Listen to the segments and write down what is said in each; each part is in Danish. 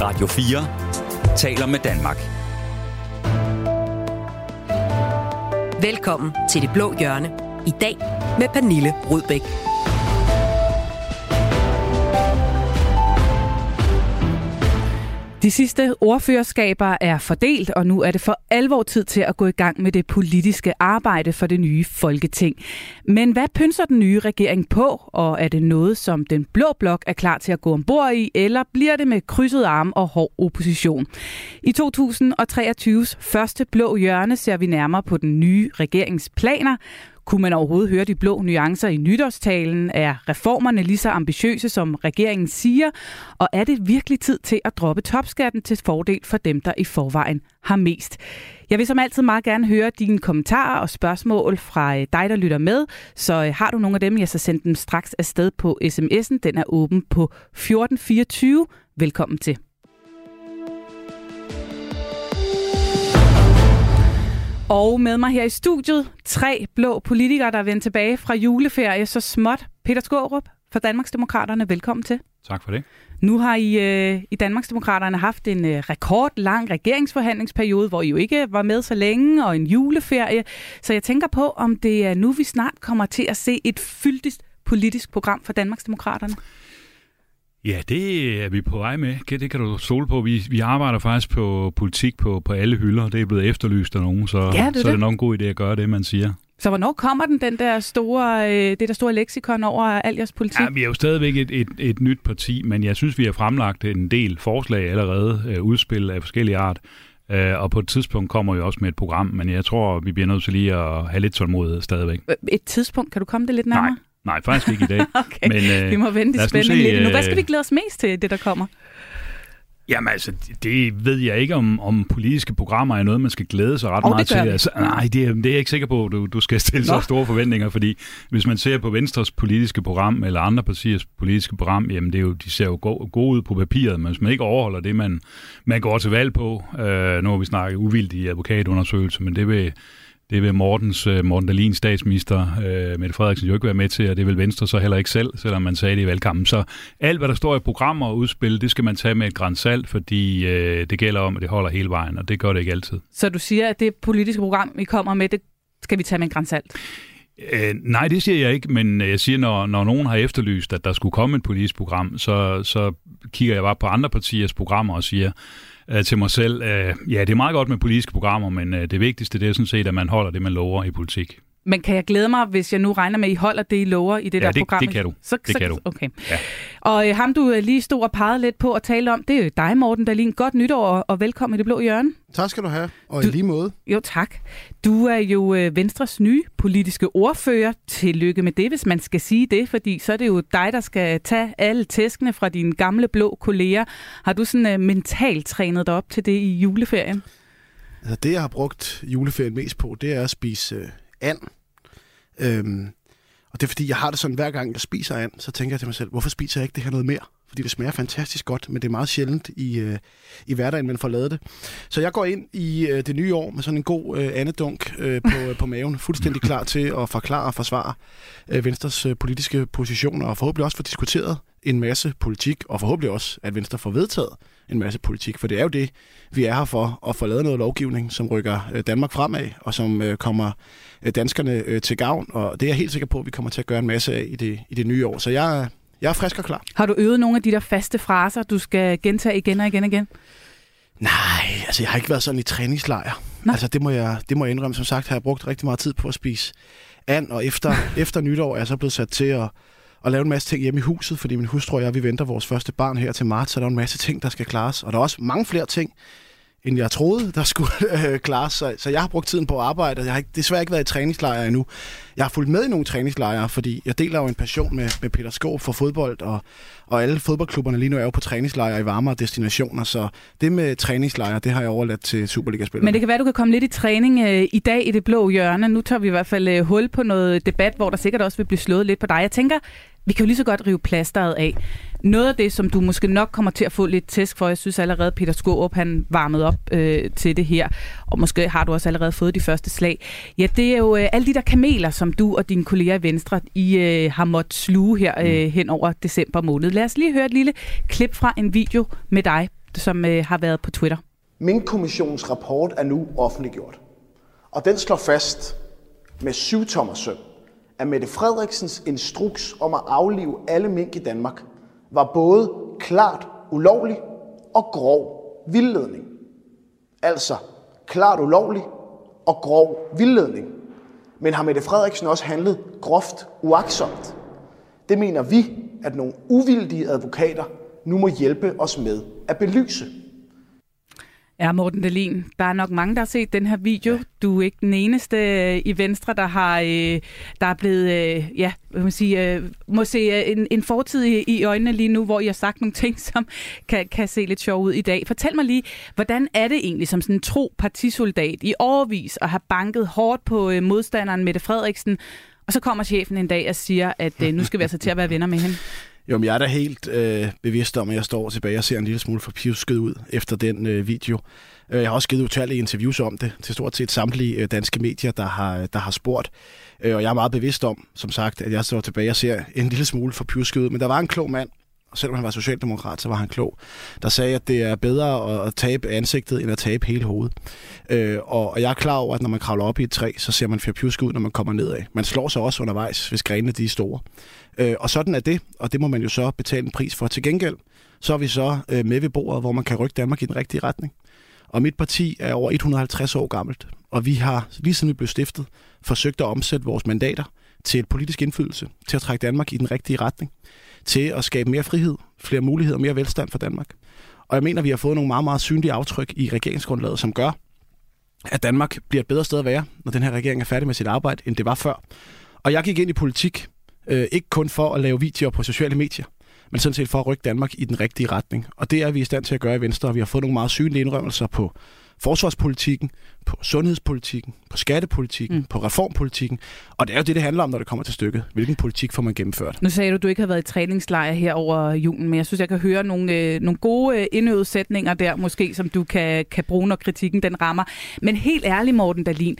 Radio 4 taler med Danmark. Velkommen til Det Blå Hjørne. I dag med Pernille Rudbæk. De sidste ordførerskaber er fordelt, og nu er det for alvor tid til at gå i gang med det politiske arbejde for det nye Folketing. Men hvad pynser den nye regering på, og er det noget, som den blå blok er klar til at gå ombord i, eller bliver det med krydset arm og hård opposition? I 2023's første blå hjørne ser vi nærmere på den nye regeringsplaner, kunne man overhovedet høre de blå nuancer i nytårstalen? Er reformerne lige så ambitiøse, som regeringen siger? Og er det virkelig tid til at droppe topskatten til fordel for dem, der i forvejen har mest? Jeg vil som altid meget gerne høre dine kommentarer og spørgsmål fra øh, dig, der lytter med. Så øh, har du nogle af dem, jeg så send dem straks afsted på sms'en. Den er åben på 1424. Velkommen til. Og med mig her i studiet, tre blå politikere, der er vendt tilbage fra juleferie så småt. Peter Skårup fra Danmarksdemokraterne, velkommen til. Tak for det. Nu har I øh, i Danmarksdemokraterne haft en øh, rekordlang regeringsforhandlingsperiode, hvor I jo ikke var med så længe, og en juleferie. Så jeg tænker på, om det er nu, vi snart kommer til at se et fyldigt politisk program for Danmarksdemokraterne. Ja, det er vi på vej med. Det kan du stole på. Vi, vi arbejder faktisk på politik på, på alle hylder. Det er blevet efterlyst af nogen, så, Ja, det er så er det. det nok en god idé at gøre det, man siger. Så hvornår kommer den, den der store, øh, det der store leksikon over al jeres politik? Ja, vi er jo stadigvæk et, et, et nyt parti, men jeg synes, vi har fremlagt en del forslag allerede, øh, udspil af forskellige art. Øh, og på et tidspunkt kommer vi også med et program, men jeg tror, vi bliver nødt til lige at have lidt tålmodighed stadigvæk. Et tidspunkt, kan du komme det lidt nærmere? Nej, nej, faktisk ikke i dag. Okay, Men, øh, vi må vente i spænding lidt nu. Hvad øh, skal vi glæde os mest til, det der kommer? Jamen altså, det ved jeg ikke, om, om politiske programmer er noget, man skal glæde sig ret det meget til. Altså, nej, det er, det er jeg ikke sikker på, du, du skal stille så Nå. store forventninger, fordi hvis man ser på Venstres politiske program, eller andre partiers politiske program, jamen det er jo, de ser jo go- gode ud på papiret, men hvis man ikke overholder det, man, man går til valg på, øh, nu har vi snakket uvildig advokatundersøgelse, men det vil, det vil Mortens, øh, Morten Dahlin, statsminister, øh, Mette Frederiksen jo ikke være med til, og det vil Venstre så heller ikke selv, selvom man sagde det i valgkampen. Så alt, hvad der står i programmer og udspil, det skal man tage med et græns salt, fordi øh, det gælder om, at det holder hele vejen, og det gør det ikke altid. Så du siger, at det politiske program, vi kommer med, det skal vi tage med en grænsalt. Øh, nej, det siger jeg ikke, men jeg siger, når, når nogen har efterlyst, at der skulle komme et politisk program, så, så kigger jeg bare på andre partiers programmer og siger øh, til mig selv, øh, ja, det er meget godt med politiske programmer, men øh, det vigtigste det er sådan set, at man holder det, man lover i politik. Men kan jeg glæde mig, hvis jeg nu regner med, at I holder det, I lover i det Ja, der det- program? det kan du. Så, Det så, kan du. Okay. Ja. Og øh, ham, du øh, lige stod og pegede lidt på at tale om, det er jo dig, Morten Dahlin. Godt nytår og, og velkommen i det blå hjørne. Tak skal du have, og Du- i lige måde. Jo, tak. Du er jo øh, Venstres nye politiske ordfører. Tillykke med det, hvis man skal sige det, fordi så er det jo dig, der skal tage alle tæskene fra dine gamle blå kolleger. Har du sådan øh, mentalt trænet dig op til det i juleferien? Altså, det, jeg har brugt juleferien mest på, det er at spise øh, and. Øhm, og det er fordi, jeg har det sådan, hver gang jeg spiser and, så tænker jeg til mig selv, hvorfor spiser jeg ikke det her noget mere? Fordi det smager fantastisk godt, men det er meget sjældent i, øh, i hverdagen, man får lavet det. Så jeg går ind i øh, det nye år med sådan en god øh, andedunk øh, på, øh, på maven, fuldstændig klar til at forklare og forsvare øh, Venstres øh, politiske positioner, og forhåbentlig også få diskuteret en masse politik, og forhåbentlig også, at Venstre får vedtaget en masse politik, for det er jo det, vi er her for, at få lavet noget lovgivning, som rykker øh, Danmark fremad, og som øh, kommer øh, danskerne til gavn, og det er jeg helt sikker på, at vi kommer til at gøre en masse af i det, i det nye år. Så jeg, jeg er frisk og klar. Har du øvet nogle af de der faste fraser, du skal gentage igen og igen og igen? Nej, altså jeg har ikke været sådan i træningslejr. Nå. Altså det må, jeg, det må jeg indrømme. Som sagt har jeg brugt rigtig meget tid på at spise and, og efter, efter nytår er jeg så blevet sat til at, at lave en masse ting hjemme i huset, fordi min hustru og jeg, vi venter vores første barn her til marts, så der er en masse ting, der skal klares. Og der er også mange flere ting, end jeg troede, der skulle øh, klare Så, så jeg har brugt tiden på at arbejde, og jeg har ikke, desværre ikke været i træningslejre endnu. Jeg har fulgt med i nogle træningslejre, fordi jeg deler jo en passion med, med Peter Skåb for fodbold, og, og alle fodboldklubberne lige nu er jo på træningslejre i varmere destinationer, så det med træningslejre, det har jeg overladt til Superliga-spillerne. Men det kan være, du kan komme lidt i træning øh, i dag i det blå hjørne. Nu tager vi i hvert fald øh, hul på noget debat, hvor der sikkert også vil blive slået lidt på dig. Jeg tænker, vi kan jo lige så godt rive plasteret af. Noget af det, som du måske nok kommer til at få lidt tæsk for, jeg synes allerede, Peter Skårup, han varmede op øh, til det her, og måske har du også allerede fået de første slag. Ja, det er jo øh, alle de der kameler, som du og dine kolleger i Venstre, I øh, har måttet sluge her øh, hen over december måned. Lad os lige høre et lille klip fra en video med dig som øh, har været på Twitter. Mink-kommissionens rapport er nu offentliggjort, og den slår fast med syv tommer søm, at Mette Frederiksens instruks om at aflive alle mink i Danmark var både klart ulovlig og grov vildledning. Altså klart ulovlig og grov vildledning. Men har Mette Frederiksen også handlet groft uaksomt? Det mener vi, at nogle uvildige advokater nu må hjælpe os med at belyse. Ja, Morten Dahlin, der er nok mange, der har set den her video. Du er ikke den eneste øh, i Venstre, der har øh, der er blevet, øh, ja, hvad man sige, må se en, en fortid i, i øjnene lige nu, hvor I har sagt nogle ting, som kan, kan se lidt sjov ud i dag. Fortæl mig lige, hvordan er det egentlig som sådan en tro partisoldat i overvis at have banket hårdt på modstanderen Mette Frederiksen, og så kommer chefen en dag og siger, at nu skal vi altså til at være venner med hende? Jo, men jeg er da helt øh, bevidst om, at jeg står tilbage og ser en lille smule for pivsket ud efter den øh, video. Øh, jeg har også givet utallige interviews om det til stort set samtlige øh, danske medier, der har, øh, der har spurgt. Øh, og jeg er meget bevidst om, som sagt, at jeg står tilbage og ser en lille smule for pivsket ud. Men der var en klog mand, og selvom han var socialdemokrat, så var han klog, der sagde, at det er bedre at tabe ansigtet, end at tabe hele hovedet. Øh, og jeg er klar over, at når man kravler op i et træ, så ser man fjerpjusk ud, når man kommer nedad. Man slår sig også undervejs, hvis grenene de er store. Øh, og sådan er det, og det må man jo så betale en pris for. Til gengæld, så er vi så øh, med ved bordet, hvor man kan rykke Danmark i den rigtige retning. Og mit parti er over 150 år gammelt, og vi har, lige siden vi blev stiftet, forsøgt at omsætte vores mandater til et politisk indflydelse, til at trække Danmark i den rigtige retning, til at skabe mere frihed, flere muligheder og mere velstand for Danmark. Og jeg mener, vi har fået nogle meget, meget synlige aftryk i regeringsgrundlaget, som gør, at Danmark bliver et bedre sted at være, når den her regering er færdig med sit arbejde, end det var før. Og jeg gik ind i politik Øh, ikke kun for at lave videoer på sociale medier, men sådan set for at rykke Danmark i den rigtige retning. Og det er vi i stand til at gøre i Venstre, og vi har fået nogle meget synlige indrømmelser på forsvarspolitikken, på sundhedspolitikken, på skattepolitikken, mm. på reformpolitikken. Og det er jo det, det handler om, når det kommer til stykket. Hvilken politik får man gennemført? Nu sagde du, at du ikke har været i træningslejr her over julen, men jeg synes, jeg kan høre nogle, øh, nogle gode øh, indøvede sætninger der, måske, som du kan, kan bruge, når kritikken den rammer. Men helt ærligt, Morten Dalin,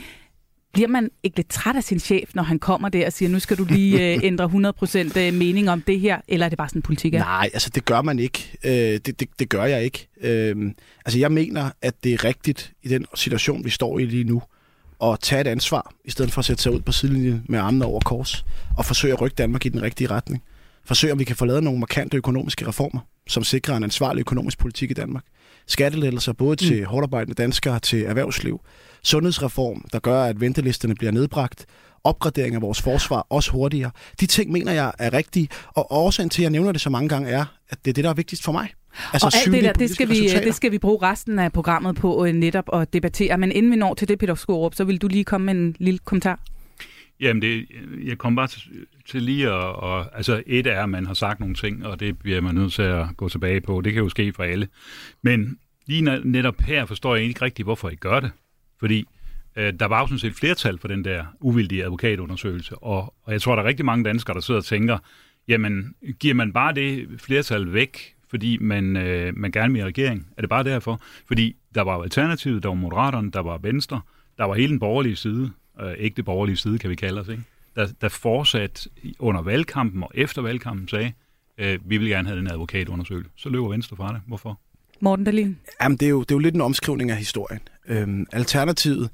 bliver man ikke lidt træt af sin chef, når han kommer der og siger, nu skal du lige øh, ændre 100% øh, mening om det her, eller er det bare sådan, politik er? Nej, altså det gør man ikke. Øh, det, det, det gør jeg ikke. Øh, altså jeg mener, at det er rigtigt i den situation, vi står i lige nu, at tage et ansvar, i stedet for at sætte sig ud på sidelinjen med armene over kors, og forsøge at rykke Danmark i den rigtige retning. Forsøge, om vi kan få lavet nogle markante økonomiske reformer, som sikrer en ansvarlig økonomisk politik i Danmark. Skattelettelser både til mm. hårdarbejdende danskere, til erhvervsliv, sundhedsreform, der gør, at ventelisterne bliver nedbragt, opgradering af vores forsvar også hurtigere. De ting mener jeg er rigtige, og årsagen til, at jeg nævner det så mange gange, er, at det er det, der er vigtigst for mig. Altså og alt det der, det skal, vi, det skal vi bruge resten af programmet på uh, netop at debattere. Men inden vi når til det, Peter Skorup, så vil du lige komme med en lille kommentar. Jamen, det, jeg kommer bare til, til lige at... Og, altså, et er, at man har sagt nogle ting, og det bliver man nødt til at gå tilbage på. Det kan jo ske for alle. Men lige netop her forstår jeg ikke rigtigt, hvorfor I gør det. Fordi øh, der var jo sådan set flertal for den der uvildige advokatundersøgelse, og, og jeg tror, der er rigtig mange danskere, der sidder og tænker, jamen, giver man bare det flertal væk, fordi man, øh, man gerne vil i regering? Er det bare derfor? Fordi der var jo Alternativet, der var Moderaterne, der var Venstre, der var hele den borgerlige side, øh, ikke det borgerlige side, kan vi kalde os, ikke? Der, der fortsat under valgkampen og efter valgkampen sagde, øh, vi vil gerne have den advokatundersøgelse. Så løber Venstre fra det. Hvorfor? Morten Dahlin? Jamen, det er, jo, det er jo lidt en omskrivning af historien. Øhm, alternativet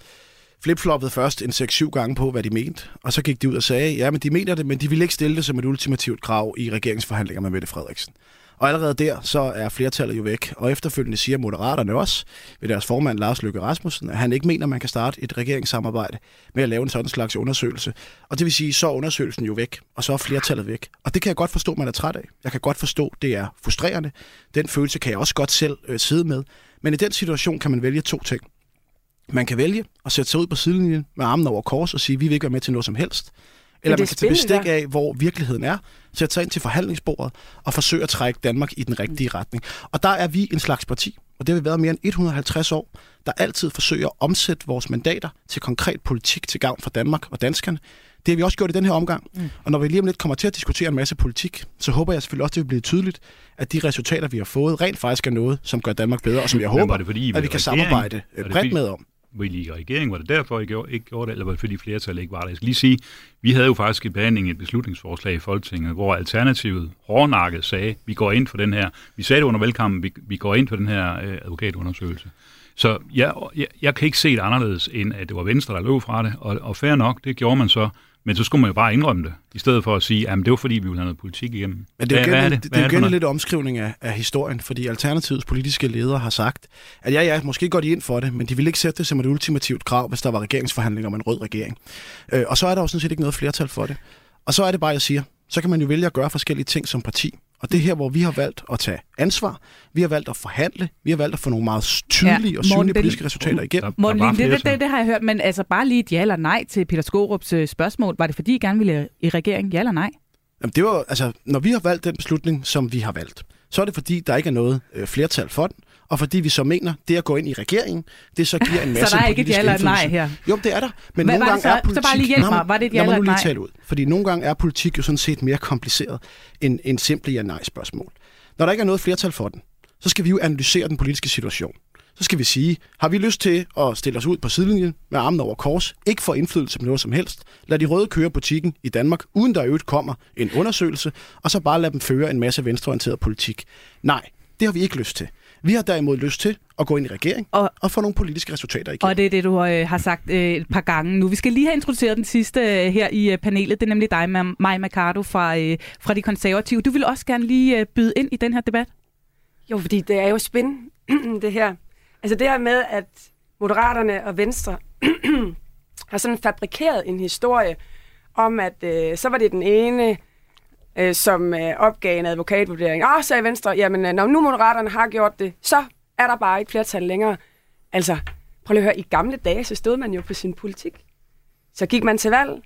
flipfloppede først en 6-7 gange på, hvad de mente, og så gik de ud og sagde, ja, men de mener det, men de vil ikke stille det som et ultimativt krav i regeringsforhandlinger med Mette Frederiksen. Og allerede der, så er flertallet jo væk. Og efterfølgende siger Moderaterne også, ved deres formand Lars Løkke Rasmussen, at han ikke mener, at man kan starte et regeringssamarbejde med at lave en sådan slags undersøgelse. Og det vil sige, så er undersøgelsen jo væk, og så er flertallet væk. Og det kan jeg godt forstå, man er træt af. Jeg kan godt forstå, det er frustrerende. Den følelse kan jeg også godt selv øh, sidde med. Men i den situation kan man vælge to ting. Man kan vælge at sætte sig ud på sidelinjen med armen over kors og sige, vi vil ikke være med til noget som helst. Eller man kan tage bestik af, hvor virkeligheden er, sætte sig ind til forhandlingsbordet og forsøge at trække Danmark i den rigtige mm. retning. Og der er vi en slags parti, og det har vi været mere end 150 år, der altid forsøger at omsætte vores mandater til konkret politik til gavn for Danmark og danskerne. Det har vi også gjort i den her omgang. Mm. Og når vi lige om lidt kommer til at diskutere en masse politik, så håber jeg selvfølgelig også, at det vil blive tydeligt, at de resultater, vi har fået, rent faktisk er noget, som gør Danmark bedre, og som jeg håber, det, fordi at vi kan regering? samarbejde bredt med om ville I i regering? Var det derfor, I gjorde, ikke gjorde det, eller var det fordi flertallet ikke var der? Jeg skal lige sige, vi havde jo faktisk i behandling et beslutningsforslag i Folketinget, hvor Alternativet hårdnakket sagde, vi går ind for den her, vi sagde det under velkommen, vi, vi går ind for den her øh, advokatundersøgelse. Så jeg, jeg, jeg kan ikke se det anderledes, end at det var Venstre, der løb fra det, og, og fair nok, det gjorde man så. Men så skulle man jo bare indrømme det, i stedet for at sige, at det var fordi, vi ville have noget politik igennem. Men det er jo Hvad- hvad det, det? det, er lidt omskrivning af, af historien, fordi Alternativets politiske ledere har sagt, at ja, ja, måske går de ind for det, men de vil ikke sætte det som et ultimativt krav, hvis der var regeringsforhandlinger om en rød regering. Øh, og så er der jo sådan set ikke noget flertal for det. Og så er det bare, jeg siger, så kan man jo vælge at gøre forskellige ting som parti. Og det er her, hvor vi har valgt at tage ansvar, vi har valgt at forhandle, vi har valgt at få nogle meget tydelige Ja, og synlige Morten, politiske resultater igennem. Der- Morten det, det, det, det har jeg hørt, men altså bare lige et ja eller nej til Peter Skorups øh, spørgsmål. Var det fordi, I gerne ville i regering? Ja eller nej? Jamen, det var, altså, når vi har valgt den beslutning, som vi har valgt, så er det fordi, der ikke er noget øh, flertal for den, og fordi vi så mener, det at gå ind i regeringen, det så giver en masse Så der er ikke et ja eller nej her? Jo, det er der. Men Hvad nogle gange så? er Så politik... bare lige hjælp mig. Var det et ja eller nej? tale ud. Fordi nogle gange er politik jo sådan set mere kompliceret end, end simple ja-nej-spørgsmål. Når der ikke er noget flertal for den, så skal vi jo analysere den politiske situation. Så skal vi sige, har vi lyst til at stille os ud på sidelinjen med armen over kors, ikke få indflydelse på noget som helst, lad de røde køre butikken i Danmark, uden der øvrigt kommer en undersøgelse, og så bare lade dem føre en masse venstreorienteret politik. Nej, det har vi ikke lyst til. Vi har derimod lyst til at gå ind i regering Og- og, få nogle politiske resultater igen. Og det er det, du øh, har sagt øh, et par gange nu. Vi skal lige have introduceret den sidste øh, her i øh, panelet. Det er nemlig dig, Ma- Maja Mercado fra, øh, fra De Konservative. Du vil også gerne lige øh, byde ind i den her debat. Jo, fordi det er jo spændende, det her. Altså det her med, at Moderaterne og Venstre har sådan fabrikeret en historie om, at øh, så var det den ene, øh, som øh, opgav en advokatvurdering. Ah, sagde Venstre, jamen øh, når nu Moderaterne har gjort det, så er der bare ikke flertal længere. Altså, prøv lige at høre, i gamle dage, så stod man jo på sin politik. Så gik man til valg,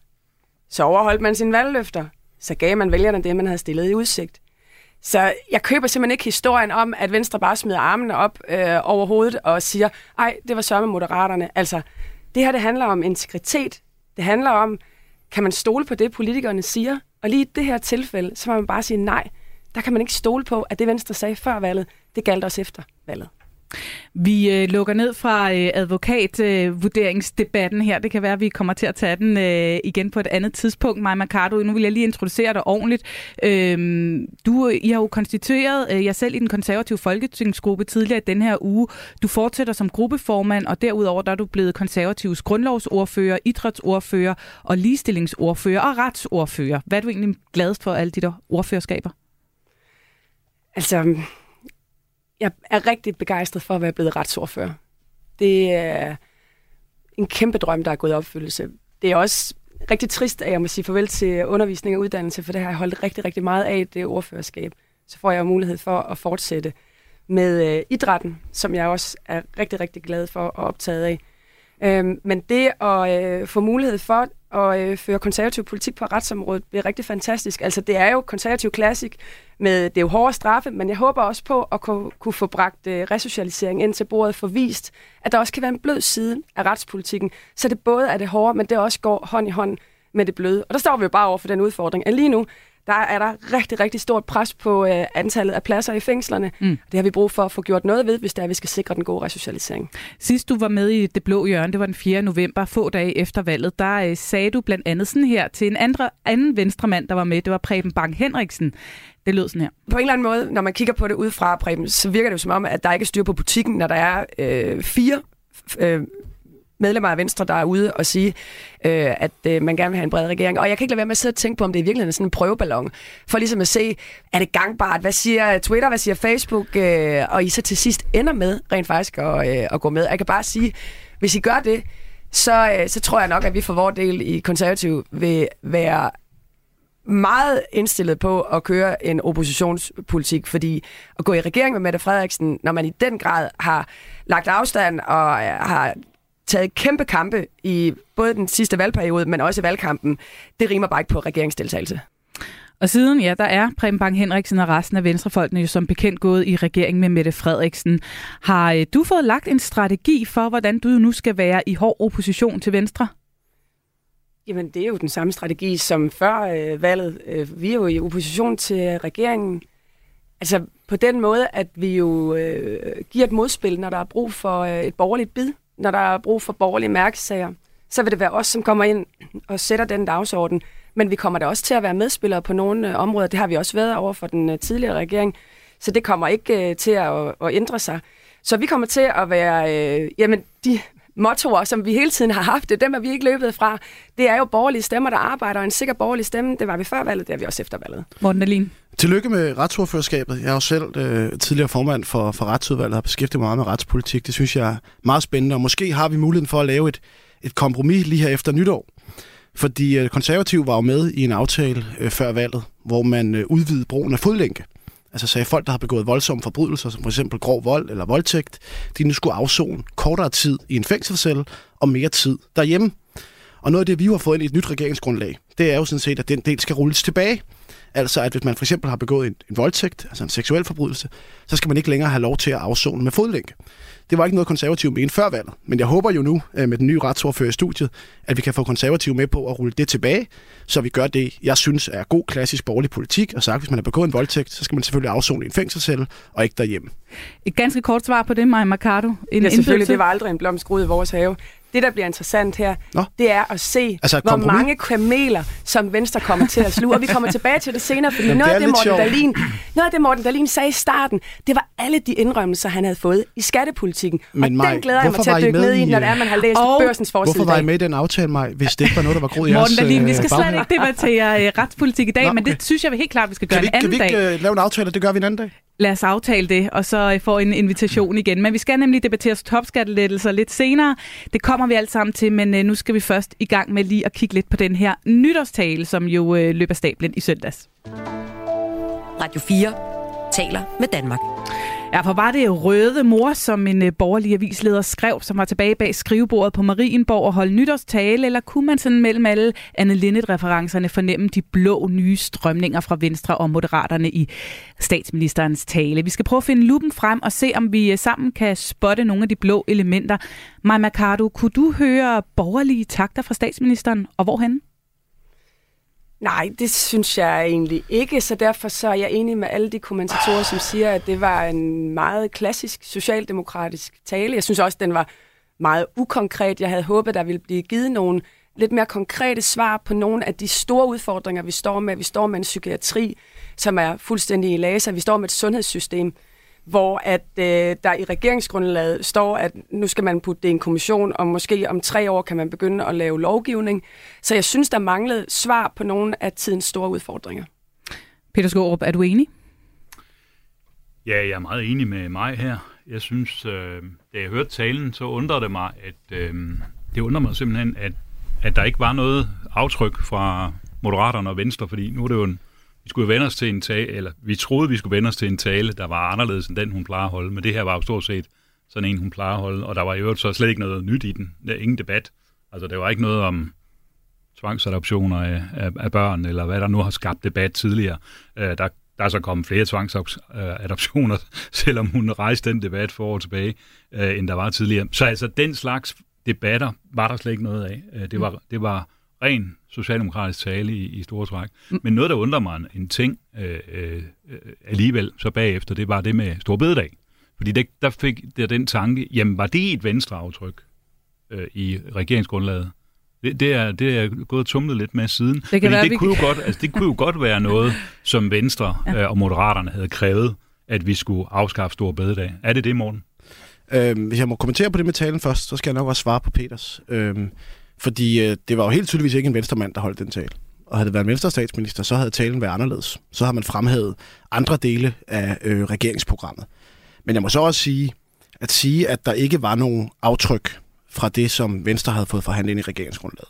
så overholdt man sine valgløfter, så gav man vælgerne det, man havde stillet i udsigt. Så jeg køber simpelthen ikke historien om, at Venstre bare smider armene op øh, over hovedet og siger, ej, det var sørme moderaterne. Altså, det her det handler om integritet. Det handler om, kan man stole på det, politikerne siger? Og lige i det her tilfælde, så må man bare sige nej. Der kan man ikke stole på, at det Venstre sagde før valget, det galt også efter valget. Vi øh, lukker ned fra øh, advokatvurderingsdebatten her. Det kan være, at vi kommer til at tage den øh, igen på et andet tidspunkt. Maja Mercado, nu vil jeg lige introducere dig ordentligt. Øh, du, I har jo konstitueret øh, jer selv i den konservative folketingsgruppe tidligere i den her uge. Du fortsætter som gruppeformand, og derudover der er du blevet konservativs grundlovsordfører, idrætsordfører og ligestillingsordfører og retsordfører. Hvad er du egentlig gladest for alle de der ordførerskaber? Altså, jeg er rigtig begejstret for at være blevet retsordfører. Det er en kæmpe drøm, der er gået i opfyldelse. Det er også rigtig trist, at jeg må sige farvel til undervisning og uddannelse, for det har jeg holdt rigtig, rigtig meget af, det ordførerskab. Så får jeg mulighed for at fortsætte med øh, idrætten, som jeg også er rigtig, rigtig glad for og optaget af. Øhm, men det at øh, få mulighed for og øh, føre konservativ politik på retsområdet bliver rigtig fantastisk. Altså det er jo konservativ klassik med det er jo hårde straffe, men jeg håber også på at kunne, kunne få bragt øh, resocialisering ind til bordet, for vist, at der også kan være en blød side af retspolitikken, så det både er det hårde, men det også går hånd i hånd med det bløde. Og der står vi jo bare over for den udfordring, at lige nu, der er der rigtig, rigtig stort pres på øh, antallet af pladser i fængslerne. Mm. Det har vi brug for at få gjort noget ved, hvis er, at vi skal sikre den gode resocialisering. Sidst du var med i Det Blå Hjørne, det var den 4. november, få dage efter valget, der øh, sagde du blandt andet sådan her til en andre, anden venstremand, der var med. Det var Preben Bang Henriksen. Det lød sådan her. På en eller anden måde, når man kigger på det udefra, Preben, så virker det jo som om, at der ikke er styr på butikken, når der er øh, fire øh, medlemmer af Venstre, der er ude og sige, øh, at øh, man gerne vil have en bred regering. Og jeg kan ikke lade være med at sidde og tænke på, om det i virkeligheden er sådan en prøveballon, for ligesom at se, er det gangbart? Hvad siger Twitter? Hvad siger Facebook? Øh, og I så til sidst ender med rent faktisk at, øh, at gå med. Jeg kan bare sige, hvis I gør det, så, øh, så tror jeg nok, at vi for vores del i konservativ vil være meget indstillet på at køre en oppositionspolitik, fordi at gå i regering med Mette Frederiksen, når man i den grad har lagt afstand og øh, har taget kæmpe kampe i både den sidste valgperiode, men også i valgkampen, det rimer bare ikke på regeringsdeltagelse. Og siden, ja, der er Preben Bang Henriksen og resten af venstrefolkene jo som bekendt gået i regering med Mette Frederiksen. Har øh, du fået lagt en strategi for, hvordan du nu skal være i hård opposition til Venstre? Jamen, det er jo den samme strategi som før øh, valget. Øh, vi er jo i opposition til regeringen. Altså på den måde, at vi jo øh, giver et modspil, når der er brug for øh, et borgerligt bid når der er brug for borgerlige mærkesager, så vil det være os, som kommer ind og sætter den dagsorden. Men vi kommer da også til at være medspillere på nogle øh, områder. Det har vi også været over for den øh, tidligere regering. Så det kommer ikke øh, til at, at ændre sig. Så vi kommer til at være øh, jamen, de mottoer, som vi hele tiden har haft, det dem er vi ikke løbet fra. Det er jo borgerlige stemmer, der arbejder, og en sikker borgerlig stemme, det var vi før valget, det er vi også efter valget. Morten Dahlin. Tillykke med retsordførerskabet. Jeg er jo selv øh, tidligere formand for, for retsudvalget og har beskæftiget mig meget med retspolitik. Det synes jeg er meget spændende, og måske har vi muligheden for at lave et, et kompromis lige her efter nytår. Fordi øh, konservativ var jo med i en aftale øh, før valget, hvor man øh, udvidede brugen af fodlænke. Altså sagde folk, der har begået voldsomme forbrydelser, som for eksempel grov vold eller voldtægt, de nu skulle afzone kortere tid i en fængselscelle og mere tid derhjemme. Og noget af det, vi har fået ind i et nyt regeringsgrundlag, det er jo sådan set, at den del skal rulles tilbage. Altså, at hvis man for eksempel har begået en, en voldtægt, altså en seksuel forbrydelse, så skal man ikke længere have lov til at afzone med fodlænke. Det var ikke noget, konservativ mente før valget, men jeg håber jo nu øh, med den nye retsordfører i studiet, at vi kan få konservativ med på at rulle det tilbage, så vi gør det, jeg synes er god klassisk borgerlig politik, og sagt, hvis man har begået en voldtægt, så skal man selvfølgelig afzone i en fængselscelle og ikke derhjemme. Et ganske kort svar på det, Maja Mercado. En ja, selvfølgelig. Det var aldrig en blomstgrud i vores have. Det, der bliver interessant her, Nå. det er at se, altså, hvor kompromis? mange kameler, som Venstre kommer til at sluge. Og vi kommer tilbage til det senere, fordi noget af, det, Morten Dahlin, noget af det, Morten Dahlin sagde i starten, det var alle de indrømmelser, han havde fået i skattepolitikken. Men og Maj, den glæder jeg mig til at dykke ned i, når det er, man har læst og børsens forside Hvorfor var I med i den aftale, Maj, hvis det ikke var noget, der var groet i Morten Dahlin, vi skal øh, slet ikke debattere øh, retspolitik i dag, Nå, okay. men det synes jeg helt klart, vi skal gøre kan vi, en anden dag. Kan vi ikke uh, lave en aftale, det gør vi en anden dag? Lad os aftale det, og så øh, få en invitation igen. Men vi skal nemlig debattere topskattelettelser lidt senere. Det kommer vi alt sammen til, men øh, nu skal vi først i gang med lige at kigge lidt på den her nytårstale, som jo øh, løber stablen i søndags. Radio 4 taler med Danmark. Ja, for var det røde mor, som en øh, borgerlig avisleder skrev, som var tilbage bag skrivebordet på Marienborg og holdt nytårstale, eller kunne man sådan mellem alle Anne Linnet-referencerne fornemme de blå nye strømninger fra Venstre og Moderaterne i statsministerens tale? Vi skal prøve at finde lupen frem og se, om vi øh, sammen kan spotte nogle af de blå elementer. Maja Mercado, kunne du høre borgerlige takter fra statsministeren, og hvorhen? Nej, det synes jeg egentlig ikke, så derfor så er jeg enig med alle de kommentatorer, som siger, at det var en meget klassisk socialdemokratisk tale. Jeg synes også, den var meget ukonkret. Jeg havde håbet, der ville blive givet nogle lidt mere konkrete svar på nogle af de store udfordringer, vi står med. Vi står med en psykiatri, som er fuldstændig i laser. Vi står med et sundhedssystem, hvor at øh, der i regeringsgrundlaget står, at nu skal man putte det i en kommission, og måske om tre år kan man begynde at lave lovgivning. Så jeg synes, der manglede svar på nogle af tidens store udfordringer. Peter Skorup, er du enig? Ja, jeg er meget enig med mig her. Jeg synes, øh, da jeg hørte talen, så undrede det mig, at øh, det undrer mig simpelthen, at, at der ikke var noget aftryk fra Moderaterne og Venstre, fordi nu er det jo en vi skulle vende os til en tale, eller vi troede, vi skulle vende os til en tale, der var anderledes end den, hun plejer at holde. Men det her var jo stort set sådan en, hun plejer at holde. Og der var i øvrigt så slet ikke noget nyt i den. Der er ingen debat. Altså, der var ikke noget om tvangsadoptioner af, af, af børn, eller hvad der nu har skabt debat tidligere. Uh, der, der er så kommet flere tvangsadoptioner, selvom hun rejste den debat for år tilbage, uh, end der var tidligere. Så altså, den slags debatter var der slet ikke noget af. Uh, det, var, det var ren socialdemokratisk tale i, i store træk. Mm. Men noget, der undrer mig en ting øh, øh, alligevel, så bagefter, det var det med Storbededag. Fordi det, der fik der den tanke, jamen var det et venstreaftryk øh, i regeringsgrundlaget? Det, det, er, det er gået tumlet lidt med siden. Det, kan Fordi være, det, kunne jo godt, altså, det kunne jo godt være noget, som Venstre ja. øh, og Moderaterne havde krævet, at vi skulle afskaffe Stor Bededag. Er det det, Morten? Øhm, hvis jeg må kommentere på det med talen først, så skal jeg nok også svare på Peters. Øhm, fordi øh, det var jo helt tydeligvis ikke en venstremand, der holdt den tale. Og havde det været en venstre statsminister, så havde talen været anderledes. Så har man fremhævet andre dele af øh, regeringsprogrammet. Men jeg må så også sige, at sige, at der ikke var nogen aftryk fra det, som Venstre havde fået forhandlet ind i regeringsgrundlaget.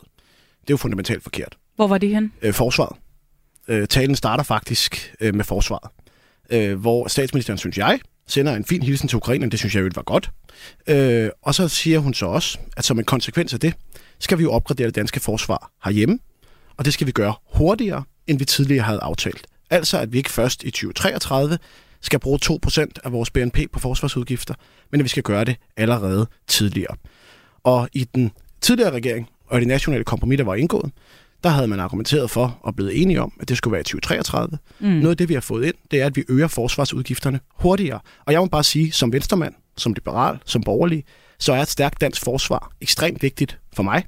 Det er jo fundamentalt forkert. Hvor var det hen? Øh, forsvaret. Øh, talen starter faktisk øh, med forsvaret. Øh, hvor statsministeren, synes jeg, sender en fin hilsen til Ukraine, det synes jeg jo var godt. Øh, og så siger hun så også, at som en konsekvens af det, skal vi jo opgradere det danske forsvar herhjemme, og det skal vi gøre hurtigere, end vi tidligere havde aftalt. Altså at vi ikke først i 2033 skal bruge 2% af vores BNP på forsvarsudgifter, men at vi skal gøre det allerede tidligere. Og i den tidligere regering og det nationale kompromis, der var indgået, der havde man argumenteret for og blevet enige om, at det skulle være i 2033. Mm. Noget af det, vi har fået ind, det er, at vi øger forsvarsudgifterne hurtigere. Og jeg må bare sige, som venstremand, som liberal, som borgerlig, så er et stærkt dansk forsvar ekstremt vigtigt for mig.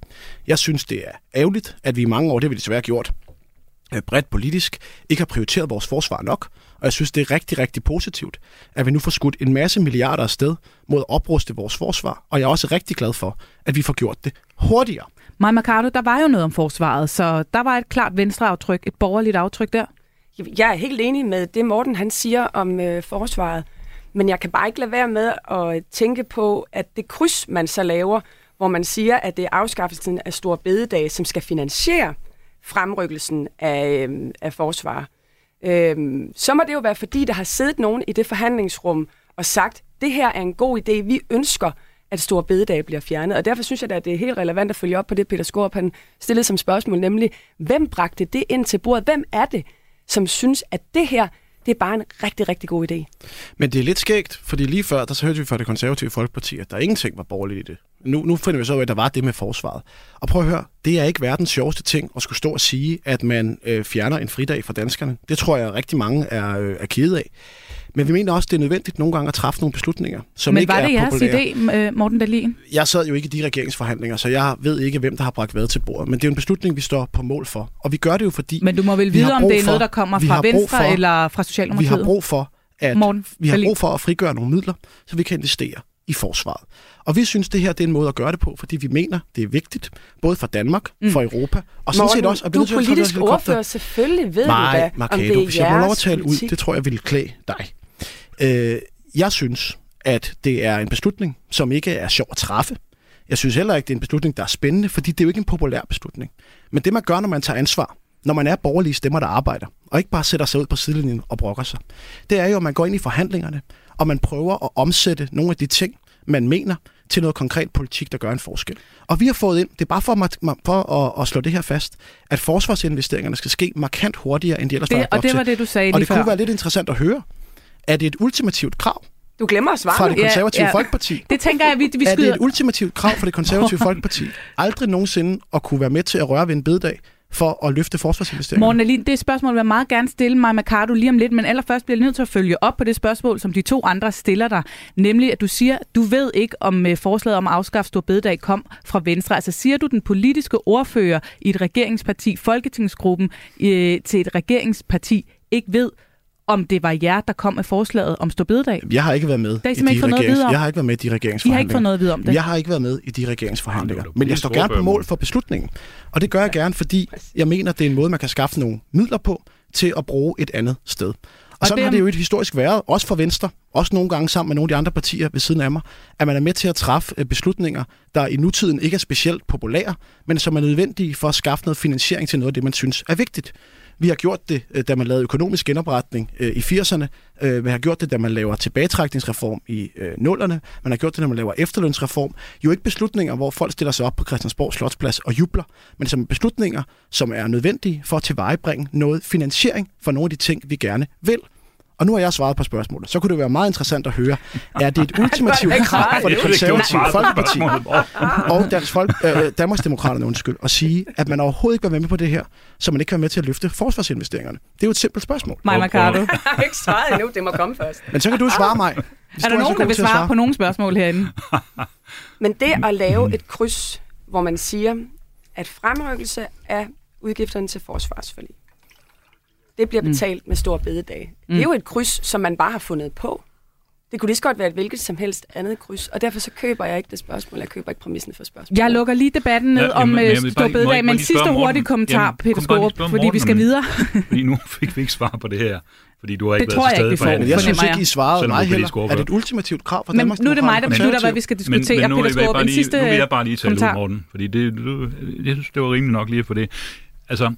Jeg synes, det er ærgerligt, at vi i mange år, det har vi desværre gjort, øh, bredt politisk, ikke har prioriteret vores forsvar nok. Og jeg synes, det er rigtig, rigtig positivt, at vi nu får skudt en masse milliarder afsted mod at opruste vores forsvar. Og jeg er også rigtig glad for, at vi får gjort det hurtigere. Maja Mercado, der var jo noget om forsvaret, så der var et klart venstreaftryk, et borgerligt aftryk der. Jeg er helt enig med det, Morten han siger om øh, forsvaret. Men jeg kan bare ikke lade være med at tænke på, at det kryds, man så laver, hvor man siger, at det er afskaffelsen af Stor Bededag, som skal finansiere fremrykkelsen af, øh, af forsvar. Øh, så må det jo være, fordi der har siddet nogen i det forhandlingsrum og sagt, det her er en god idé, vi ønsker, at Stor Bededag bliver fjernet. Og derfor synes jeg, at det er helt relevant at følge op på det, Peter Skorp han stillede som spørgsmål, nemlig, hvem bragte det ind til bordet? Hvem er det, som synes, at det her det er bare en rigtig, rigtig god idé. Men det er lidt skægt, fordi lige før, der så hørte vi fra det konservative folkeparti, at der ingenting var borgerligt i det. Nu, nu finder vi så ud af, at der var det med forsvaret. Og prøv at høre, det er ikke verdens sjoveste ting at skulle stå og sige, at man øh, fjerner en fridag fra danskerne. Det tror jeg rigtig mange er, øh, er kede af. Men vi mener også, det er nødvendigt nogle gange at træffe nogle beslutninger, som Men ikke var er det jeres populære. idé, øh, Morten Dahlin? Jeg sad jo ikke i de regeringsforhandlinger, så jeg ved ikke, hvem der har bragt hvad til bordet. Men det er jo en beslutning, vi står på mål for. Og vi gør det jo, fordi Men du må vel vi vide, om det er noget, der kommer vi fra Venstre for- eller fra vi Socialdemokratiet? har brug for at Morten vi har brug for at frigøre nogle midler, så vi kan investere i forsvaret. Og vi synes, det her det er en måde at gøre det på, fordi vi mener, det er vigtigt, både for Danmark, mm. for Europa, og sådan set også... at du er politisk ordfører, selvfølgelig ved du Nej, da, om det Marcado, er hvis jeg må lov at tale ud, det tror jeg ville klæde dig. Øh, jeg synes, at det er en beslutning, som ikke er sjov at træffe. Jeg synes heller ikke, det er en beslutning, der er spændende, fordi det er jo ikke en populær beslutning. Men det, man gør, når man tager ansvar, når man er borgerlige stemmer, der arbejder, og ikke bare sætter sig ud på sidelinjen og brokker sig, det er jo, at man går ind i forhandlingerne, og man prøver at omsætte nogle af de ting, man mener, til noget konkret politik, der gør en forskel. Og vi har fået ind, det er bare for, at- for at, at slå det her fast, at forsvarsinvesteringerne skal ske markant hurtigere, end de ellers var Det, lagt og det til. var det, du sagde Og det kunne før. være lidt interessant at høre. Er det et ultimativt krav Du glemmer at svare fra det konservative Ja, ja. Folkeparti? Det tænker jeg, vi, vi Er det skyder... et ultimativt krav fra det konservative Folkeparti aldrig nogensinde at kunne være med til at røre ved en bededag for at løfte forsvarsinvesteringer? Morten Alin, det spørgsmål vil jeg meget gerne stille mig Mercado lige om lidt, men allerførst bliver jeg nødt til at følge op på det spørgsmål, som de to andre stiller dig. Nemlig, at du siger, du ved ikke, om øh, forslaget om at afskaffe Stor Bededag kom fra Venstre. Altså siger du, den politiske ordfører i et regeringsparti, Folketingsgruppen øh, til et regeringsparti, ikke ved, om det var jer, der kom med forslaget om Stor Bededag? Jeg har ikke været med har I i de ikke fået noget at vide om? Jeg har ikke været med i de I har regeringsforhandlinger. ikke fået noget at vide om det. Jeg har ikke været med i de regeringsforhandlinger, er men jeg står gerne på mål for beslutningen. Og det gør jeg gerne, fordi jeg mener, det er en måde, man kan skaffe nogle midler på til at bruge et andet sted. Og, Og sådan det har er- det jo et historisk været, også for Venstre, også nogle gange sammen med nogle af de andre partier ved siden af mig, at man er med til at træffe øh, beslutninger, der i nutiden ikke er specielt populære, men som er nødvendige for at skaffe noget finansiering til noget af det, man synes er vigtigt. Vi har gjort det, øh, da man lavede økonomisk genopretning øh, i 80'erne. Øh, man har gjort det, da man laver tilbagetrækningsreform i øh, nullerne. Man har gjort det, da man laver efterlønsreform. Jo ikke beslutninger, hvor folk stiller sig op på Christiansborg Slotsplads og jubler, men som beslutninger, som er nødvendige for at tilvejebringe noget finansiering for nogle af de ting, vi gerne vil. Og nu har jeg svaret på spørgsmålet. Så kunne det være meget interessant at høre, er det et ultimativt krav for det konservative folkeparti og Dansk Folk, øh, Danmarksdemokraterne, undskyld, at sige, at man overhovedet ikke var med på det her, så man ikke kan være med til at løfte forsvarsinvesteringerne? Det er jo et simpelt spørgsmål. Maja Mercado. Jeg har ikke svaret endnu, det må komme først. Men så kan du svare mig. Hvis Er du der nogen, der vil at svare på nogle spørgsmål herinde? Men det at lave et kryds, hvor man siger, at fremrykkelse af udgifterne til forsvarsforlig, det bliver betalt med stor bededag. Det er jo et kryds, som man bare har fundet på. Det kunne lige så godt være et hvilket som helst andet kryds, og derfor så køber jeg ikke det spørgsmål. Jeg køber ikke præmissen for spørgsmålet. Jeg lukker lige debatten ned Ja, om jamen, øh, jeg vil Stor lige- Bededag, men lige sidste hurtige kommentar, Jamen, Peter lige Skorup, fordi vi skal videre. Fordi nu fik vi ikke svar på det her, fordi du har ikke Det været tror til jeg ikke, vi for. Men jeg synes mig. ikke, I svarede mig er heller. Er det et ultimativt krav fra Men Danmarks nu er det mig, der beslutter, hvad vi skal diskutere. Men, men nu Peter Skårup, bare lige, sidste nu vil jeg bare lige tale ud, kommentar. Morten, fordi det, du, jeg synes, det var rimeligt nok lige få det. Altså,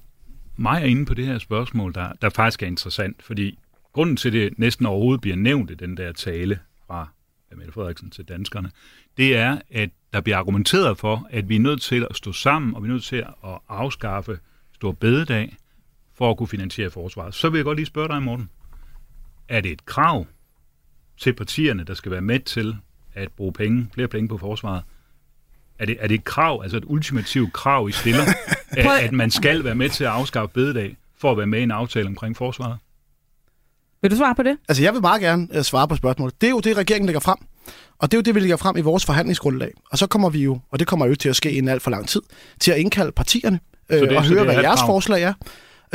mig er inde på det her spørgsmål, der, der faktisk er interessant, fordi grunden til, det næsten overhovedet bliver nævnt i den der tale fra Mette Frederiksen til danskerne, det er, at der bliver argumenteret for, at vi er nødt til at stå sammen, og vi er nødt til at afskaffe stor bededag for at kunne finansiere forsvaret. Så vil jeg godt lige spørge dig, Morten. Er det et krav til partierne, der skal være med til at bruge penge, flere penge på forsvaret? Er det, er det et krav, altså et ultimativt krav, I stiller, at, at man skal være med til at afskaffe bededag for at være med i en aftale omkring forsvaret? Vil du svare på det? Altså, jeg vil meget gerne uh, svare på spørgsmålet. Det er jo det, regeringen lægger frem. Og det er jo det, vi lægger frem i vores forhandlingsgrundlag. Og så kommer vi jo, og det kommer jo til at ske inden alt for lang tid, til at indkalde partierne øh, det- og høre, det hvad jeres krav? forslag er.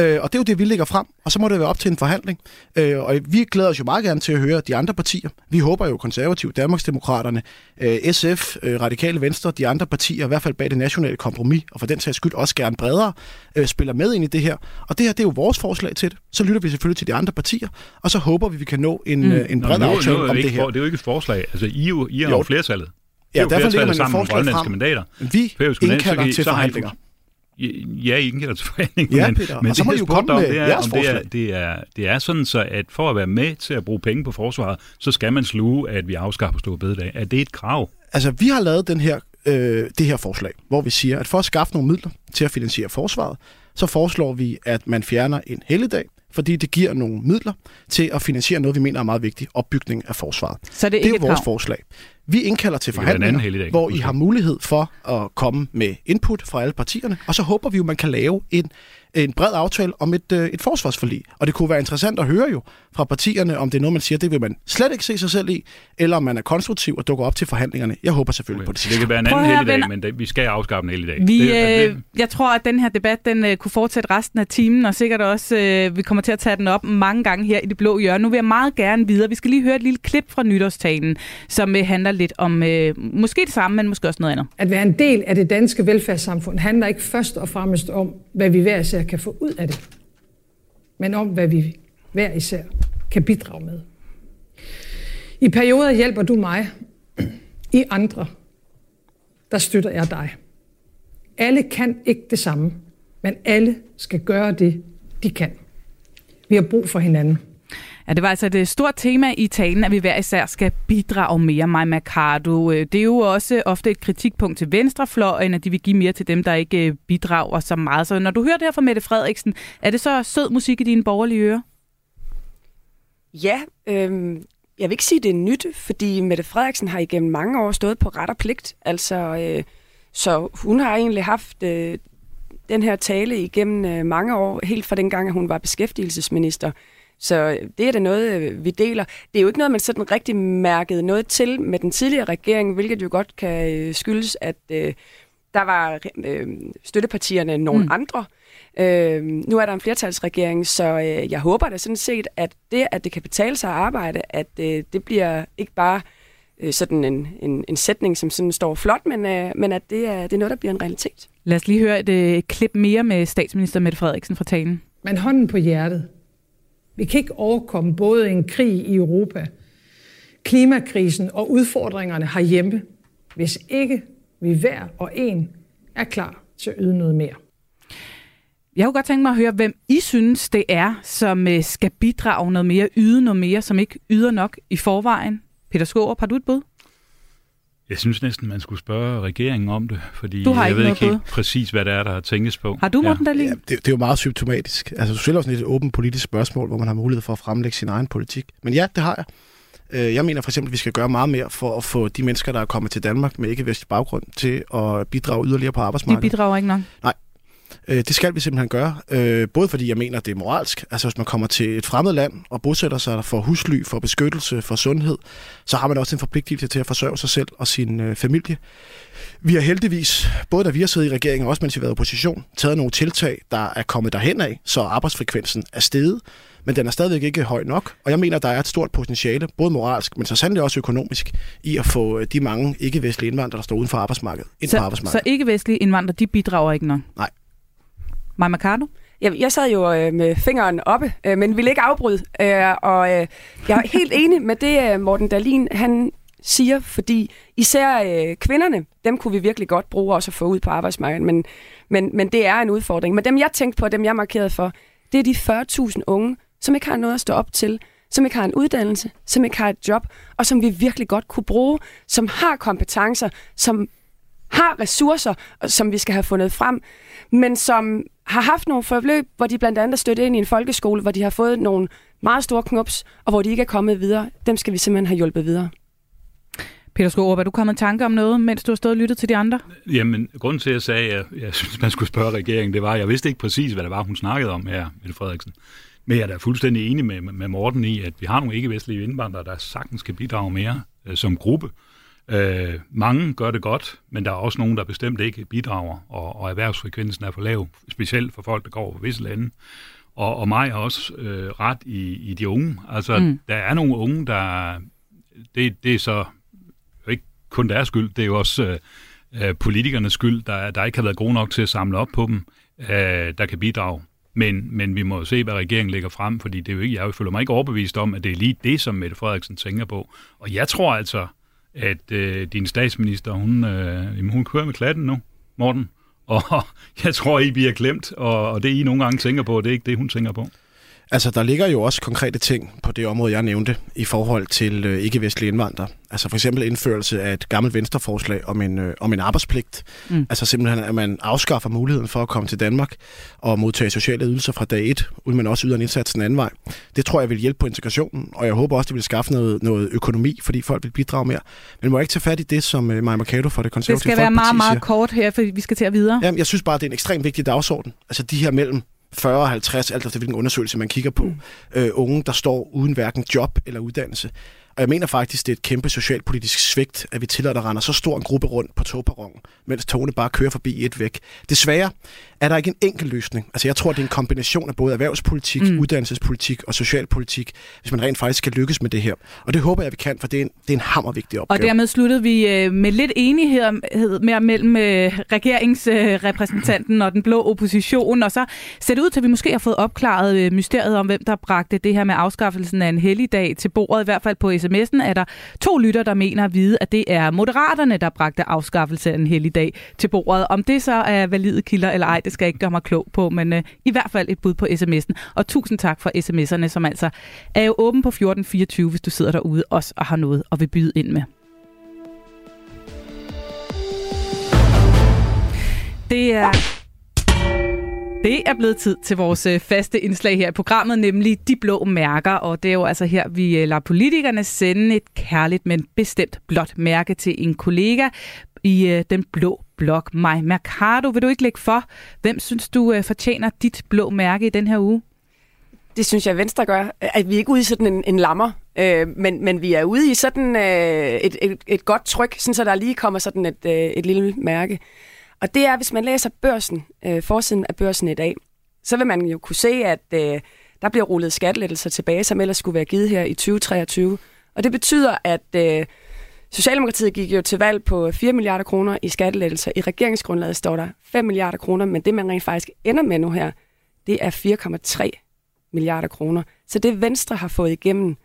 Øh, og det er jo det, vi lægger frem, og så må det være op til en forhandling. Øh, og vi glæder os jo meget gerne til at høre de andre partier. Vi håber jo konservative, Danmarksdemokraterne, øh, SF, øh, Radikale Venstre, de andre partier, i hvert fald bag det nationale kompromis, og for den sags skyld også gerne bredere, øh, spiller med ind i det her. Og det her, det er jo vores forslag til det. Så lytter vi selvfølgelig til de andre partier, og så håber vi, vi kan nå en, mm. en Nå, bred nu aftale er om det, her. for, det er jo ikke et forslag. Altså, I, er jo, I har Jo. jo flertallet. Ja, er derfor flertallet man et forslag frem. mandater. Vi indkalder til forhandlinger. Ja, I forhandling. Ja, men, Peter, men og så det, må I jo komme om, med det er, jeres om det er, det, er, det er sådan så, at for at være med til at bruge penge på forsvaret, så skal man sluge, at vi afskaffer store bededag. Er det et krav? Altså, vi har lavet den her, øh, det her forslag, hvor vi siger, at for at skaffe nogle midler til at finansiere forsvaret, så foreslår vi, at man fjerner en helligdag, fordi det giver nogle midler til at finansiere noget, vi mener er meget vigtigt, opbygning af forsvaret. Så det er Det er vores krav. forslag. Vi indkalder til forhandlinger, helligdag, hvor I har mulighed for at komme med input fra alle partierne, og så håber vi jo, man kan lave en, en bred aftale om et, øh, et forsvarsforlig. Og det kunne være interessant at høre jo fra partierne, om det er noget, man siger, det vil man slet ikke se sig selv i, eller om man er konstruktiv og dukker op til forhandlingerne. Jeg håber selvfølgelig på det det kan være en anden helligdag, venner. men det, vi skal afskaffe en helligdag. Vi, det, øh, jeg tror, at den her debat den øh, kunne fortsætte resten af timen, og sikkert også, øh, vi kommer til at tage den op mange gange her i det blå hjørne. Nu vil jeg meget gerne videre. Vi skal lige høre et lille klip fra nytårstalen, som øh, handler lidt om øh, måske det samme, men måske også noget andet. At være en del af det danske velfærdssamfund handler ikke først og fremmest om, hvad vi hver især kan få ud af det, men om, hvad vi hver især kan bidrage med. I perioder hjælper du mig, i andre, der støtter jeg dig. Alle kan ikke det samme, men alle skal gøre det, de kan. Vi har brug for hinanden. Ja, det var altså et øh, stort tema i talen, at vi hver især skal bidrage mere, Maja Mercado. Øh, det er jo også ofte et kritikpunkt til venstrefløjen, at de vil give mere til dem, der ikke øh, bidrager så meget. Så når du hører det her fra Mette Frederiksen, er det så sød musik i dine borgerlige ører? Ja, øh, jeg vil ikke sige, det er nyt, fordi Mette Frederiksen har igennem mange år stået på ret og pligt. Altså, øh, så hun har egentlig haft øh, den her tale igennem øh, mange år, helt fra dengang, at hun var beskæftigelsesminister. Så det er da noget, øh, vi deler. Det er jo ikke noget, man sådan rigtig mærkede noget til med den tidligere regering, hvilket jo godt kan øh, skyldes, at øh, der var øh, støttepartierne nogle Mm. mm. andre. Øh, nu er der en flertalsregering, så øh, jeg håber da sådan set, at det, at det kan betale sig at arbejde, at øh, det bliver ikke bare øh, sådan en, en, en sætning, som sådan står flot, men, øh, men at det er, det er noget, der bliver en realitet. Lad os lige høre et øh, klip mere med statsminister Mette Frederiksen fra talen. Men hånden på hjertet. Vi kan ikke overkomme både en krig i Europa, klimakrisen og udfordringerne herhjemme, hvis ikke vi hver og en er klar til at yde noget mere. Jeg kunne godt tænke mig at høre, hvem I synes, det er, som øh, skal bidrage noget mere, yde noget mere, som ikke yder nok i forvejen. Peter Skårup, har du et bud? Jeg synes næsten, man skulle spørge regeringen om det, fordi Du har jeg ikke ved ikke helt præcis, hvad det er, der tænkes på. Har du, Morten ja. Dahlin? Ja, det, det er jo meget symptomatisk. Altså, du stiller sådan et åbent politisk spørgsmål, hvor man har mulighed for at fremlægge sin egen politik. Men ja, det har jeg. Øh, Jeg mener for eksempel, at vi skal gøre meget mere for at få de mennesker, der er kommet til Danmark med ikke-vestlig baggrund, til at bidrage yderligere på De arbejdsmarkedet. bidrager ikke nok. Øh, Det skal vi simpelthen gøre. Øh, Både fordi jeg mener, det er moralsk. Altså hvis man kommer til et fremmed land og bosætter sig for husly, for beskyttelse, for sundhed, så har man også en forpligtelse til at forsørge sig selv og sin øh, familie. Vi har heldigvis, både da vi har siddet i regeringen og også mens vi har været i opposition, taget nogle tiltag, der er kommet derhen af, så arbejdsfrekvensen er steget, men den er stadigvæk ikke høj nok. Og jeg mener, der er et stort potentiale, både moralsk, men så sandelig også økonomisk, i at få øh, de mange ikke-vestlige indvandrere, der står uden for arbejdsmarkedet, ind på Så, så arbejdsmarkedet. ikke-vestlige indvandrere, de bidrager ikke nok? Nej. Maja Mercado? Jeg, jeg sad jo øh, med fingeren oppe, øh, men ville ikke afbryde. Øh, og øh, jeg er helt enig med det, øh, Morten Dalin han siger, fordi især øh, kvinderne, dem kunne vi virkelig godt bruge også at få ud på arbejdsmarkedet, men, men, men det er en udfordring. Men dem, jeg tænkte på, dem jeg markerede for, det er de 40.000 unge, som ikke har noget at stå op til, som ikke har en uddannelse, som ikke har et job, og som vi virkelig godt kunne bruge, som har kompetencer, som har ressourcer, som vi skal have fundet frem, men som har haft nogle forløb, hvor de blandt andet er støttet ind i en folkeskole, hvor de har fået nogle meget store knups, og hvor de ikke er kommet videre. Dem skal vi simpelthen have hjulpet videre. Peter Skårup, er du kommet i tanke om noget, mens du har stået og lyttet til de andre? Jamen, grunden til, at jeg sagde, at jeg, jeg synes, man skulle spørge regeringen, det var, at jeg vidste ikke præcis, hvad det var, hun snakkede om her, Mette Frederiksen. Men jeg er da fuldstændig enig med, med Morten i, at vi har nogle ikke-vestlige indvandrere, der sagtens kan bidrage mere øh, som gruppe. Øh, mange gør det godt, men der er også nogen, der bestemt ikke bidrager, og, og erhvervsfrekvensen er for lav, specielt for folk, der går over visse lande. Og, og mig har også øh, ret i, i de unge. Altså, mm. der er nogle unge, der... Det, det er så ikke kun deres skyld, det er jo også øh, øh, politikernes skyld, der, der ikke har været gode nok til at samle op på dem, øh, der kan bidrage. Men, men vi må se, hvad regeringen lægger frem, fordi det er jo ikke, jeg føler mig ikke overbevist om, at det er lige det, som Mette Frederiksen tænker på. Og jeg tror altså, at øh, din statsminister, hun, øh, hun kører med klatten nu, Morten. Og jeg tror, I bliver glemt, og, og det I nogle gange tænker på, det er ikke det, hun tænker på. Altså, der ligger jo også konkrete ting på det område, jeg nævnte, i forhold til øh, ikke-vestlige indvandrere. Altså for eksempel indførelse af et gammelt venstreforslag om en, øh, om en arbejdspligt. Mm. Altså simpelthen, at man afskaffer muligheden for at komme til Danmark og modtage sociale ydelser fra dag et, uden man også yder en indsats den anden vej. Det tror jeg vil hjælpe på integrationen, og jeg håber også, det vil skaffe noget, noget økonomi, fordi folk vil bidrage mere. Men må jeg ikke tage fat i det, som øh, Maja Mercado fra det konservative Det skal være meget, meget siger. kort her, for vi skal til at videre. Jamen, jeg synes bare, det er en ekstremt vigtig dagsorden. Altså de her mellem 40 og 50, alt efter hvilken undersøgelse man kigger på, mm. øh, unge, der står uden hverken job eller uddannelse. Og jeg mener faktisk, det er et kæmpe socialpolitisk svigt, at vi tillader, der render så stor en gruppe rundt på togperronen, mens togene bare kører forbi et væk. Desværre er der ikke en enkel løsning. Altså jeg tror, det er en kombination af både erhvervspolitik, mm. uddannelsespolitik og socialpolitik, hvis man rent faktisk skal lykkes med det her. Og det håber jeg, vi kan, for det er en, det er en hammervigtig opgave. Og dermed sluttede vi øh, med lidt enighed med, mellem øh, regeringsrepræsentanten og den blå opposition, og så ser det ud til, at vi måske har fået opklaret øh, mysteriet om, hvem der bragte det her med afskaffelsen af en helligdag til bordet, i hvert fald på sms'en er der to lytter, der mener at vide, at det er moderaterne, der bragte afskaffelse af en helligdag til bordet. Om det så er valide kilder eller ej, det skal jeg ikke gøre mig klog på, men øh, i hvert fald et bud på sms'en. Og tusind tak for sms'erne, som altså er jo åben på 1424, hvis du sidder derude også og har noget og vil byde ind med. Det er det er blevet tid til vores øh, faste indslag her i programmet, nemlig De Blå Mærker. Og det er jo altså her, vi øh, lader politikerne sende et kærligt, men bestemt blåt mærke til en kollega i øh, den blå blok. Maj Mercado, vil du ikke lægge for? Hvem synes du fortjener dit blå mærke i den her uge? Det synes jeg, Venstre gør. At vi er ikke ude i sådan en, en lammer, øh, men, men vi er ude i sådan øh, et, et, et godt tryk, sådan så der lige kommer sådan et, øh, et lille mærke. Og det er, hvis man læser børsen, øh, forsiden af børsen i dag, så vil man jo kunne se, at øh, der bliver rullet skattelettelser tilbage, som ellers skulle være givet her i 2023. Og det betyder, at øh, Socialdemokratiet gik jo til valg på 4 milliarder kroner i skattelettelser. I regeringsgrundlaget står der 5 milliarder kroner, men det man rent faktisk ender med nu her, det er 4,3 milliarder kroner. Så det Venstre har fået igennem,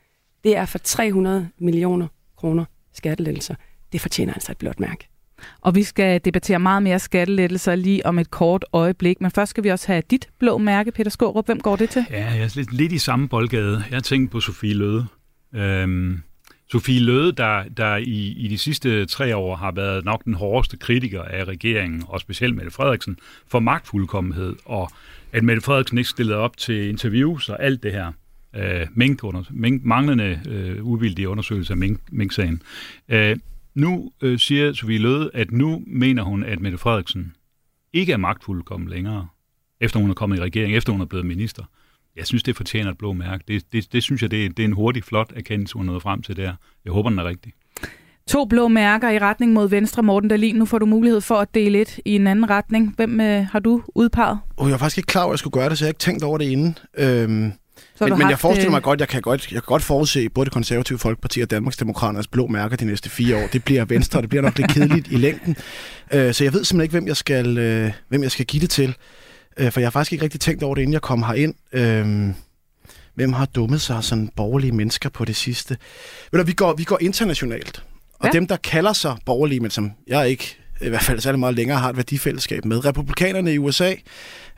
det er for 300 millioner kroner skattelettelser. Det fortjener altså et blåt mærke. Og vi skal debattere meget mere skattelettelser lige om et kort øjeblik. Men først skal vi også have dit blå mærke, Peter Skårup. Hvem går det til? Ja, jeg er lidt, lidt i samme boldgade. Jeg tænkte på Sofie Løde. Øhm, Sofie Løde, der, der i, i de sidste tre år har været nok den hårdeste kritiker af regeringen, og specielt Mette Frederiksen, for magtfuldkommenhed, og at Mette Frederiksen ikke stillede op til interviews og alt det her. Øh, mink, mink, manglende øh, uvildige undersøgelser af mink, mink-sagen. Øh, nu øh, siger Sofie Løde, at nu mener hun, at Mette Frederiksen ikke er magtfuldkommen længere, efter hun er kommet i regering, efter hun er blevet minister. Jeg synes, det fortjener et blå mærke. Det, det, det synes jeg, det er, det er en hurtig, flot erkendelse, hun er nået frem til der. Jeg håber, den er rigtig. To blå mærker i retning mod venstre, Morten Dahlin. Nu får du mulighed for at dele et i en anden retning. Hvem øh, har du udpeget? Oh, jeg var faktisk ikke klar over, at jeg skulle gøre det, så jeg har ikke tænkt over det inden. Øhm, så men, men jeg forestiller mig godt, jeg kan godt, jeg kan godt forudse både det konservative folkeparti og Danmarksdemokraternes blå mærker de næste fire år. Det bliver venstre, og det bliver nok lidt kedeligt i længden. Øh, så jeg ved simpelthen ikke, hvem jeg skal, øh, hvem jeg skal give det til. Øh, for jeg har faktisk ikke rigtig tænkt over det, inden jeg kom herind. Hvem har dummet sig sådan borgerlige mennesker på det sidste? Ved du, vi går, vi går internationalt. Og ja. dem, der kalder sig borgerlige, men som jeg ikke i hvert fald særlig meget længere har et værdifællesskab med. Republikanerne i USA, øh,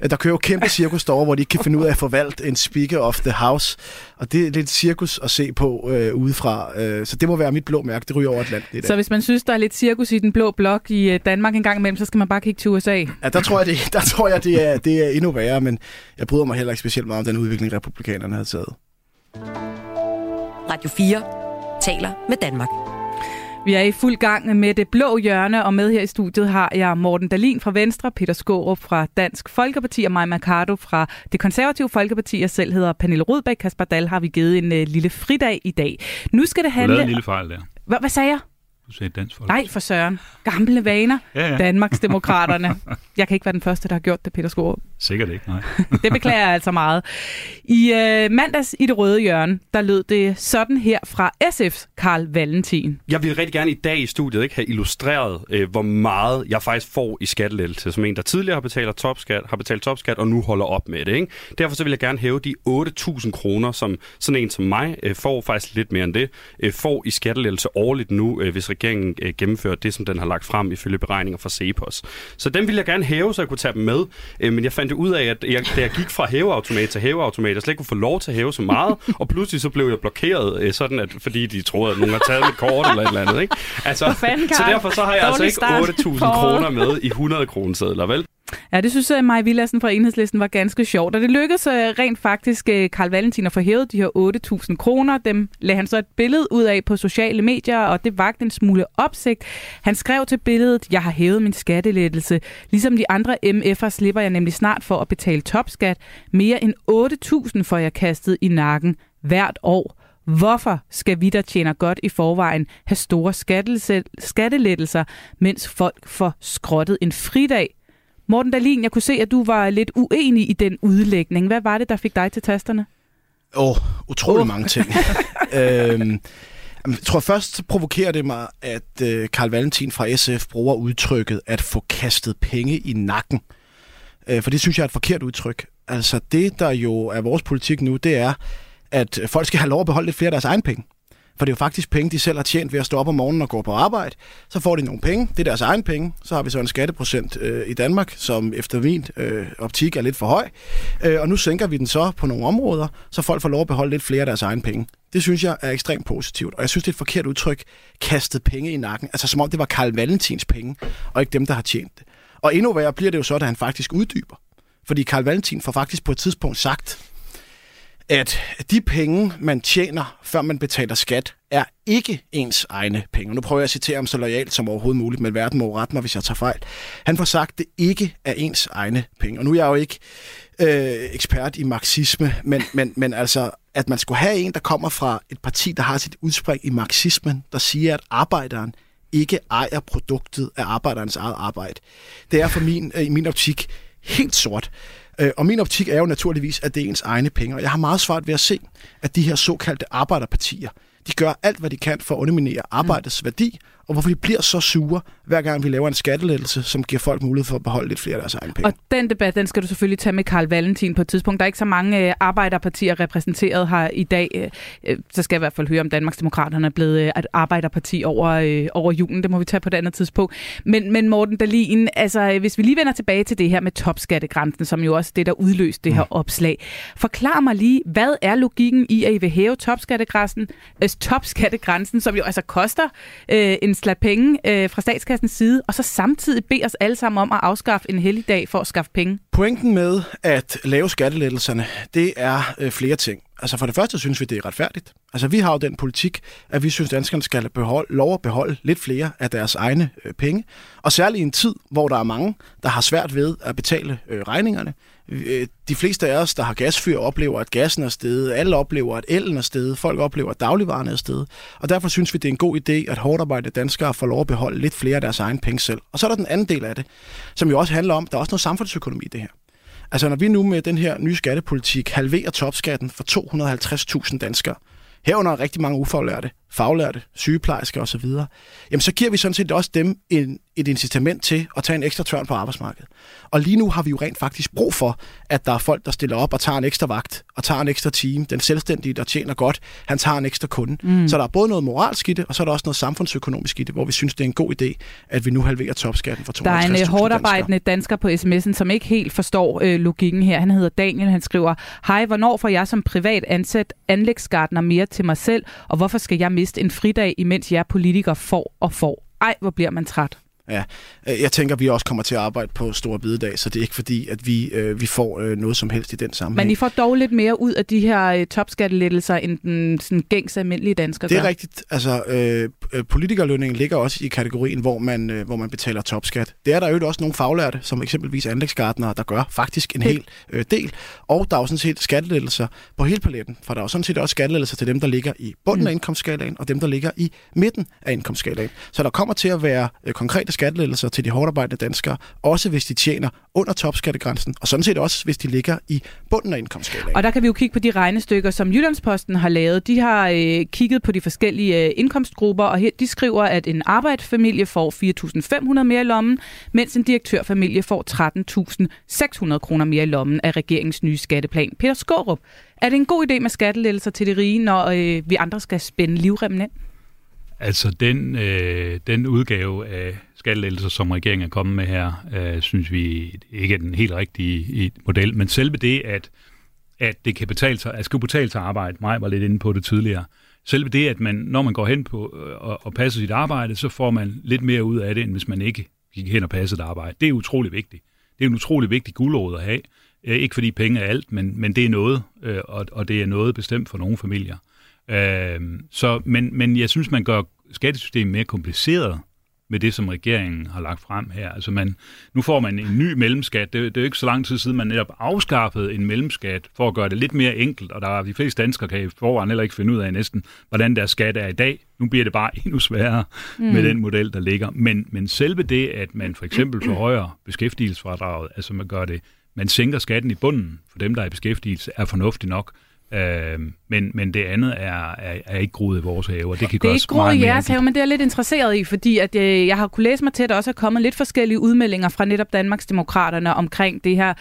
der kører jo kæmpe cirkus derovre, hvor de ikke kan finde ud af at forvalte en Speaker of the House. Og det er lidt cirkus at se på øh, udefra. Øh, så det må være mit blå mærke. Det ryger over Atlanten i dag. Så hvis man synes, der er lidt cirkus i den blå blok i øh, Danmark en gang imellem, så skal man bare kigge til USA? Ja, der tror jeg, det, der tror jeg, det, er, det er endnu værre. Men jeg bryder mig heller ikke specielt meget om den udvikling, republikanerne har taget. Radio 4 taler med Danmark. Vi er i fuld gang med det blå hjørne, og med her i studiet har jeg Morten Dalin fra Venstre, Peter Skårup fra Dansk Folkeparti og Maja Mercado fra det konservative Folkeparti. Jeg selv hedder Pernille Rudbæk. Kasper Dahl har vi givet en uh, lille fridag i dag. Nu skal det handle... Du lavede en lille fejl der. Hvad, hvad sagde jeg? Du sagde dansk folk. Nej, for søren. Gamle vaner. Ja, ja. Danmarksdemokraterne. Jeg kan ikke være den første, der har gjort det, Peter Skårup. Sikkert ikke, nej. det beklager jeg altså meget. I øh, mandags i det røde hjørne, der lød det sådan her fra SF's Karl Valentin. Jeg vil rigtig gerne i dag i studiet ikke have illustreret, øh, hvor meget jeg faktisk får i skattelettelse, som en, der tidligere har betalt topskat, har betalt topskat og nu holder op med det. Ikke? Derfor så vil jeg gerne hæve de 8.000 kroner, som sådan en som mig øh, får faktisk lidt mere end det, øh, får i skattelettelse årligt nu, øh, hvis regeringen øh, gennemfører det, som den har lagt frem ifølge beregninger fra Cepos. Så den vil jeg gerne hæve, så jeg kunne tage dem med. Øh, men jeg fandt ud af, at jeg, da jeg gik fra hæveautomat til hæveautomat, jeg slet ikke kunne få lov til at hæve så meget, og pludselig så blev jeg blokeret, øh, sådan at, fordi de troede, at nogen har taget mit kort eller et eller andet. Ikke? Altså, fanden, så derfor så har jeg altså Dårlig ikke start 8.000 for- kroner med i 100 kronesedler, vel? Ja, det synes jeg, Maja Villadsen fra Enhedslisten var ganske sjovt. Og det lykkedes øh, rent faktisk øh, Karl Valentin at få hævet de her 8.000 kroner. Dem lagde han så et billede ud af på sociale medier, og det vagte en smule opsigt. Han skrev til billedet, jeg har hævet min skattelettelse. Ligesom de andre MF'er slipper jeg nemlig snart for at betale topskat. Mere end 8.000 får jeg kastet i nakken hvert år. Hvorfor skal vi, der tjener godt i forvejen, have store skattelettelser, mens folk får skrottet en fridag? Morten Dahlin, jeg kunne se, at du var lidt uenig i den udlægning. Hvad var det, der fik dig til tasterne? Åh, oh, utrolig oh. mange ting. øhm, jeg tror først provokerer det mig, at øh, Karl Valentin fra SF bruger udtrykket at få kastet penge i nakken. Øh, for det synes jeg er et forkert udtryk. Altså det, der jo er vores politik nu, det er, at folk skal have lov at beholde lidt flere af deres egen penge. For det er jo faktisk penge, de selv har tjent ved at stå op om morgenen og gå på arbejde. Så får de nogle penge. Det er deres egen penge. Så har vi så en skatteprocent øh, i Danmark, som efter min øh, optik er lidt for høj. Øh, og nu sænker vi den så på nogle områder, så folk får lov at beholde lidt flere af deres egen penge. Det synes jeg er ekstremt positivt. Og jeg synes, det er et forkert udtryk, kastet penge i nakken. Altså som om det var Karl Valentins penge, og ikke dem, der har tjent det. Og endnu værre bliver det jo så, at han faktisk uddyber. Fordi Karl Valentin får faktisk på et tidspunkt sagt, at de penge, man tjener, før man betaler skat, er ikke ens egne penge. Nu prøver jeg at citere ham så lojalt som overhovedet muligt, men verden må rette mig, hvis jeg tager fejl. Han får sagt, at det ikke er ens egne penge. Og nu er jeg jo ikke øh, ekspert i marxisme, men, men, men altså, at man skulle have en, der kommer fra et parti, der har sit udspring i marxismen, der siger, at arbejderen ikke ejer produktet af arbejderens eget arbejde. Det er for min, øh, i min optik helt sort. Øh, Og min optik er jo naturligvis, at det er ens egne penge. Og jeg har meget svært ved at se, at de her såkaldte arbejderpartier, de gør alt, hvad de kan for at underminere arbejdets mm. værdi, og hvorfor de bliver så sure, hver gang vi laver en skattelettelse, som giver folk mulighed for at beholde lidt flere af deres egne penge. Og den debat, den skal du selvfølgelig tage med Karl Valentin på et tidspunkt. Der er ikke så mange øh, arbejderpartier repræsenteret her i dag. Øh, øh, så skal jeg i hvert fald høre, om Danmarksdemokraterne er blevet øh, et arbejderparti over, øh, over julen. Det må vi tage på et andet tidspunkt. Men, men Morten Dahlin, altså, øh, hvis vi lige vender tilbage til det her med topskattegrænsen, som jo også det, der udløste det her opslag. Forklar mig lige, hvad er logikken i, at I vil hæve topskattegrænsen, øh, topskattegrænsen som jo altså koster øh, en slat penge øh, fra statskassens side, og så samtidig bede os alle sammen om at afskaffe en helligdag for at skaffe penge? Pointen med at lave skattelettelserne, det er øh, flere ting. Altså for det første synes vi, det er retfærdigt. Altså vi har jo den politik, at vi synes, danskerne skal beholde, lov at beholde lidt flere af deres egne øh, penge. Og særligt i en tid, hvor der er mange, der har svært ved at betale øh, regningerne. Øh, de fleste af os, der har gasfyr, oplever, at gassen er steget. Alle oplever, at elen er steget. Folk oplever, at dagligvarerne er steget. Og derfor synes vi, det er en god idé, at hårdt arbejdende danskere får lov at beholde lidt flere af deres egen penge selv. Og så er der den anden del af det, som jo også handler om, der er også noget samfundsøkonomi i det her. Altså når vi nu med den her nye skattepolitik halverer topskatten for 250.000 danskere, herunder rigtig mange ufaglærte, faglærte, sygeplejersker osv., jamen så giver vi sådan set også dem en, et incitament til at tage en ekstra tørn på arbejdsmarkedet. Og lige nu har vi jo rent faktisk brug for, at der er folk, der stiller op og tager en ekstra vagt, og tager en ekstra time. Den selvstændige, der tjener godt, han tager en ekstra kunde. Mm. Så der er både noget moralsk i det, og så er der også noget samfundsøkonomisk i det, hvor vi synes, det er en god idé, at vi nu halverer topskatten for 250.000 Der er en øh, danskere. hårdt arbejdende dansker på sms'en, som ikke helt forstår øh, logikken her. Han hedder Daniel, han skriver, Hej, hvornår får jeg som privat ansat anlægsgartner mere til mig selv, og hvorfor skal jeg miste en fridag, imens jeg politikere får og får? Ej, hvor bliver man træt. Ja, øh, jeg tænker, at vi også kommer til at arbejde på Store Bidedag, så det er ikke fordi, at vi, øh, vi får øh, noget som helst i den sammenhæng. Men I får dog lidt mere ud af de her øh, topskattelettelser, end den sådan, gængse almindelige dansker Det er gør. rigtigt. Altså, øh, øh, politikerlønningen ligger også i kategorien, hvor man, øh, hvor man betaler topskat. Det er der jo også nogle faglærte, som eksempelvis anlægsgardnere, der gør faktisk en hel øh, del. Og der er jo sådan set skattelettelser på hele paletten, for der er jo sådan set også skattelettelser til dem, der ligger i bunden mm. af indkomstskalaen, og dem, der ligger i midten af indkomstskalaen. Så der kommer til at være øh, konkrete skattelettelser til de hårdt arbejdende danskere, også hvis de tjener under topskattegrænsen, og sådan set også, hvis de ligger i bunden af indkomstskalaen. Og der kan vi jo kigge på de regnestykker, som Jyllandsposten har lavet. De har øh, kigget på de forskellige øh, indkomstgrupper, og her, de skriver, at en arbejdsfamilie får 4.500 mere i lommen, mens en direktørfamilie får 13.600 kroner mere i lommen af regeringens nye skatteplan. Peter Skårup, er det en god idé med skattelettelser til de rige, når øh, vi andre skal spænde livremmen ind? Altså, den, øh, den udgave af skattelettelser, som regeringen er kommet med her, øh, synes vi ikke er den helt rigtige model. Men selve det, at, at det kan betale sig, at skal betale sig arbejde, mig var lidt inde på det tidligere, selve det, at man, når man går hen på øh, og, og passer sit arbejde, så får man lidt mere ud af det, end hvis man ikke gik hen og passede et arbejde. Det er utrolig vigtigt. Det er en utrolig vigtig guldråd at have. Øh, ikke fordi penge er alt, men, men det er noget, øh, og, og det er noget bestemt for nogle familier. Øh, så, men, men jeg synes, man gør skattesystemet mere kompliceret med det, som regeringen har lagt frem her. Altså man, nu får man en ny mellemskat. Det, det er jo ikke så lang tid siden, man netop afskaffede en mellemskat for at gøre det lidt mere enkelt, og der er de fleste danskere kan i forvejen heller ikke finde ud af næsten, hvordan deres skat er i dag. Nu bliver det bare endnu sværere mm. med den model, der ligger. Men, men selve det, at man for eksempel forhøjer beskæftigelsesfradraget, altså man gør det, man sænker skatten i bunden for dem, der er i beskæftigelse, er fornuftigt nok. Øh, men, men det andet er, er, er ikke groet i vores have, og det kan Det er ikke groet i jeres have, men det er jeg lidt interesseret i, fordi at, øh, jeg har kunne læse mig til, at der også er kommet lidt forskellige udmeldinger fra netop Danmarks Demokraterne omkring det her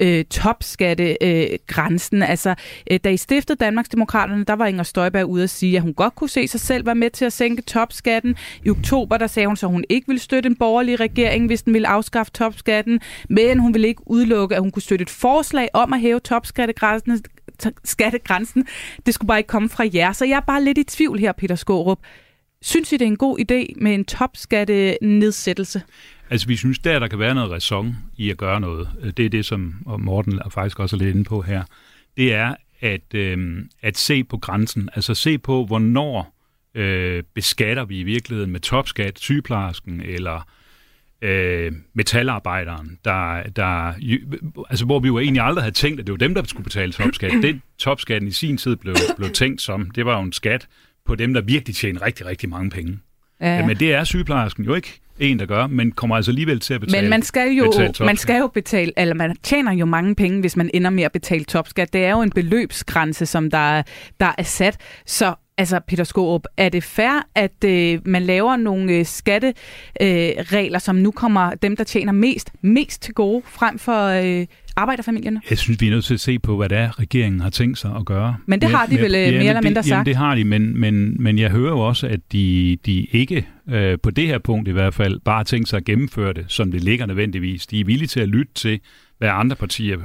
øh, topskattegrænsen. Øh, altså, øh, da I stiftede Danmarks Demokraterne, der var Inger Støjberg ude at sige, at hun godt kunne se sig selv være med til at sænke topskatten. I oktober, der sagde hun så, at hun ikke ville støtte en borgerlig regering, hvis den ville afskaffe topskatten, men hun ville ikke udelukke, at hun kunne støtte et forslag om at hæve topskattegrænsen skattegrænsen. Det skulle bare ikke komme fra jer. Så jeg er bare lidt i tvivl her, Peter Skårup. Synes I, det er en god idé med en topskattenedsættelse? Altså, vi synes, der der kan være noget ræson i at gøre noget. Det er det, som Morten faktisk også er lidt inde på her. Det er at, øh, at se på grænsen. Altså se på, hvornår øh, beskatter vi i virkeligheden med topskat sygeplejersken eller øh, metalarbejderen, der, der, altså, hvor vi jo egentlig aldrig havde tænkt, at det var dem, der skulle betale topskat. Det topskatten i sin tid blev, blev tænkt som, det var jo en skat på dem, der virkelig tjener rigtig, rigtig mange penge. Ja. ja men det er sygeplejersken jo ikke en, der gør, men kommer altså alligevel til at betale Men man skal jo, man skal jo betale, eller man tjener jo mange penge, hvis man ender med at betale topskat. Det er jo en beløbsgrænse, som der, der er sat. Så Altså, Peter Skorup, er det fair, at øh, man laver nogle øh, skatteregler, øh, som nu kommer dem, der tjener mest, mest til gode, frem for øh, arbejderfamilierne? Jeg synes, vi er nødt til at se på, hvad det er, regeringen har tænkt sig at gøre. Men det har de vel øh, mere eller mindre det, sagt? Jamen, det har de, men, men, men jeg hører jo også, at de, de ikke, øh, på det her punkt i hvert fald, bare har tænkt sig at gennemføre det, som det ligger nødvendigvis. De er villige til at lytte til, hvad andre partier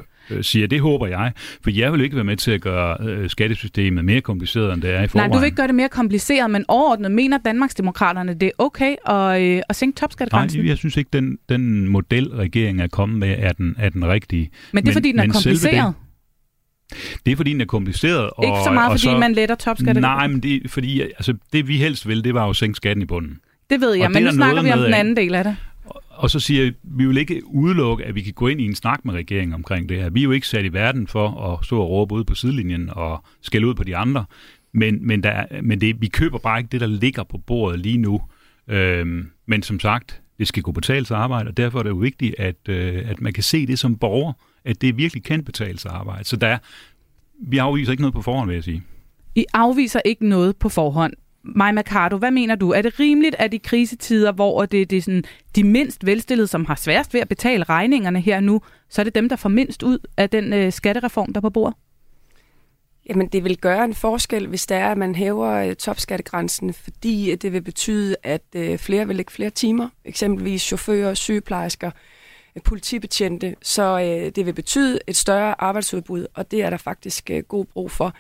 siger. Det håber jeg, for jeg vil ikke være med til at gøre øh, skattesystemet mere kompliceret, end det er i forvejen. Nej, du vil ikke gøre det mere kompliceret, men overordnet mener Danmarksdemokraterne, det er okay at, øh, at sænke topskattegrænsen? Nej, jeg synes ikke, den, den model, regeringen er kommet med, er den, er den rigtige. Men det er, men, fordi den er kompliceret? Det er fordi, den er kompliceret. Og, ikke så meget, fordi så, man letter topskattegrænsen? Nej, men det, fordi altså, det vi helst vil, det var jo at sænke skatten i bunden. Det ved jeg, og men nu snakker vi om den anden del af det. Og så siger jeg, vi vil ikke udelukke, at vi kan gå ind i en snak med regeringen omkring det her. Vi er jo ikke sat i verden for at stå og råbe ud på sidelinjen og skælde ud på de andre. Men, men, der, men det, vi køber bare ikke det, der ligger på bordet lige nu. Øhm, men som sagt, det skal kunne betale sig arbejde, og derfor er det jo vigtigt, at, øh, at man kan se det som borger, at det virkelig kan betale sig arbejde. Så der, vi afviser ikke noget på forhånd, vil jeg sige. I afviser ikke noget på forhånd. Maja Mercado, hvad mener du? Er det rimeligt, at i krisetider, hvor det, det er sådan, de mindst velstillede, som har sværest ved at betale regningerne her nu, så er det dem, der får mindst ud af den øh, skattereform, der er på bordet? Jamen, det vil gøre en forskel, hvis det er, at man hæver øh, topskattegrænsen, fordi øh, det vil betyde, at øh, flere vil lægge flere timer, eksempelvis chauffører, sygeplejersker, øh, politibetjente, så øh, det vil betyde et større arbejdsudbud, og det er der faktisk øh, god brug for.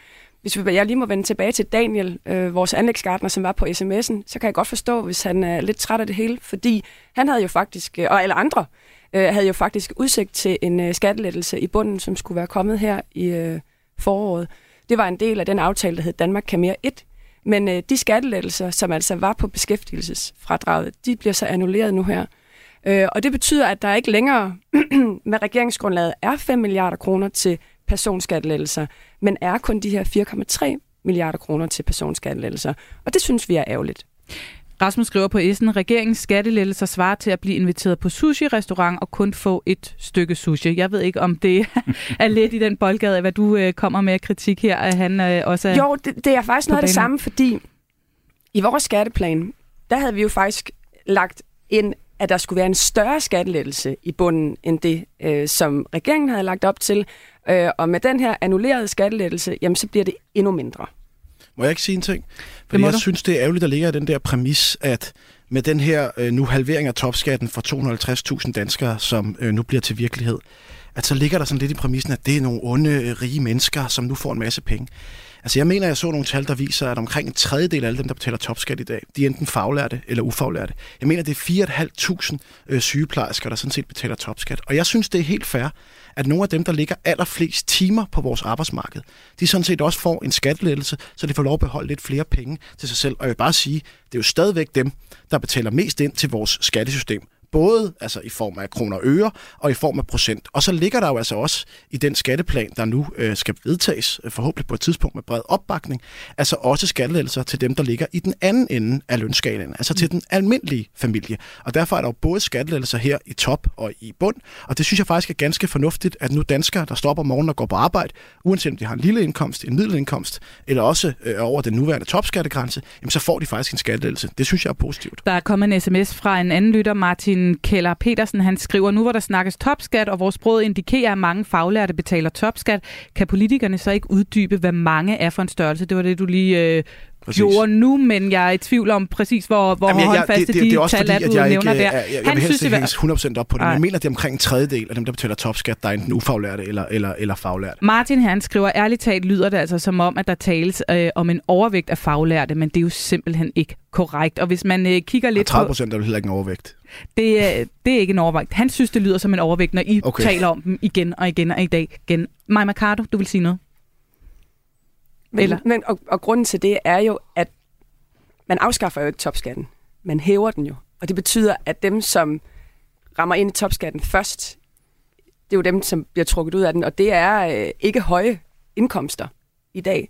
Hvis jeg lige må vende tilbage til Daniel, øh, vores anlægsgartner, som var på sms'en, så kan jeg godt forstå, hvis han er lidt træt af det hele, fordi han havde jo faktisk, øh, og alle andre, øh, havde jo faktisk udsigt til en øh, skattelettelse i bunden, som skulle være kommet her i øh, foråret. Det var en del af den aftale, der hed Danmark kan mere 1, Men øh, de skattelettelser, som altså var på beskæftigelsesfradraget, de bliver så annulleret nu her. Øh, og det betyder, at der ikke længere med regeringsgrundlaget er 5 milliarder kroner til personskattelettelser, men er kun de her 4,3 milliarder kroner til personskattelettelser. Og det synes vi er ærgerligt. Rasmus skriver på Essen, regeringens skattelettelser svarer til at blive inviteret på sushi-restaurant og kun få et stykke sushi. Jeg ved ikke, om det er lidt i den boldgade, hvad du øh, kommer med kritik her, at han øh, også er Jo, det, det er faktisk noget af det samme, fordi i vores skatteplan, der havde vi jo faktisk lagt ind, at der skulle være en større skattelettelse i bunden, end det, øh, som regeringen havde lagt op til. Øh, og med den her annullerede skattelettelse, jamen så bliver det endnu mindre. Må jeg ikke sige en ting? Fordi jeg du. synes, det er ærgerligt, der ligger i den der præmis, at med den her øh, nu halvering af topskatten for 250.000 danskere, som øh, nu bliver til virkelighed, at så ligger der sådan lidt i præmissen, at det er nogle onde, rige mennesker, som nu får en masse penge. Altså jeg mener, jeg så nogle tal, der viser, at omkring en tredjedel af alle dem, der betaler topskat i dag, de er enten faglærte eller ufaglærte. Jeg mener, det er 4.500 øh, sygeplejersker, der sådan set betaler topskat. Og jeg synes, det er helt fair, at nogle af dem, der ligger allerflest timer på vores arbejdsmarked, de sådan set også får en skattelettelse, så de får lov at beholde lidt flere penge til sig selv. Og jeg vil bare sige, det er jo stadigvæk dem, der betaler mest ind til vores skattesystem både altså i form af kroner og øre og i form af procent. Og så ligger der jo altså også i den skatteplan, der nu øh, skal vedtages, øh, forhåbentlig på et tidspunkt med bred opbakning, altså også skattelettelser til dem, der ligger i den anden ende af lønskalaen, altså til den almindelige familie. Og derfor er der jo både skattelettelser her i top og i bund, og det synes jeg faktisk er ganske fornuftigt, at nu danskere, der stopper om morgenen og går på arbejde, uanset om de har en lille indkomst, en middelindkomst, eller også øh, over den nuværende topskattegrænse, jamen så får de faktisk en skattelettelse. Det synes jeg er positivt. Der er kommet en sms fra en anden lytter, Martin Keller Petersen, han skriver, nu hvor der snakkes topskat, og vores brød indikerer, at mange faglærte betaler topskat, kan politikerne så ikke uddybe, hvad mange er for en størrelse? Det var det, du lige øh, Præcis. gjorde nu, men jeg er i tvivl om præcis, hvor, hvor Jamen, håndfaste det, det, det, de er tal er, du jeg nævner ikke, der. Jeg, jeg, jeg vil helst ikke hænges 100% op på det, men jeg mener, det er omkring en tredjedel af dem, der betaler topskat, der er enten ufaglærte eller, eller, eller faglærte. Martin han skriver, ærligt talt lyder det altså som om, at der tales øh, om en overvægt af faglærte, men det er jo simpelthen ikke korrekt. Og hvis man øh, kigger lidt 30 procent er jo heller ikke en overvægt. Det, øh, det er ikke en overvægt. Han synes, det lyder som en overvægt, når I okay. taler om dem igen og igen og i dag. Igen. Maja Mercado, du vil sige noget? Men, Eller? men, og, og grunden til det er jo, at man afskaffer jo ikke topskatten. Man hæver den jo. Og det betyder, at dem, som rammer ind i topskatten først, det er jo dem, som bliver trukket ud af den, og det er øh, ikke høje indkomster i dag.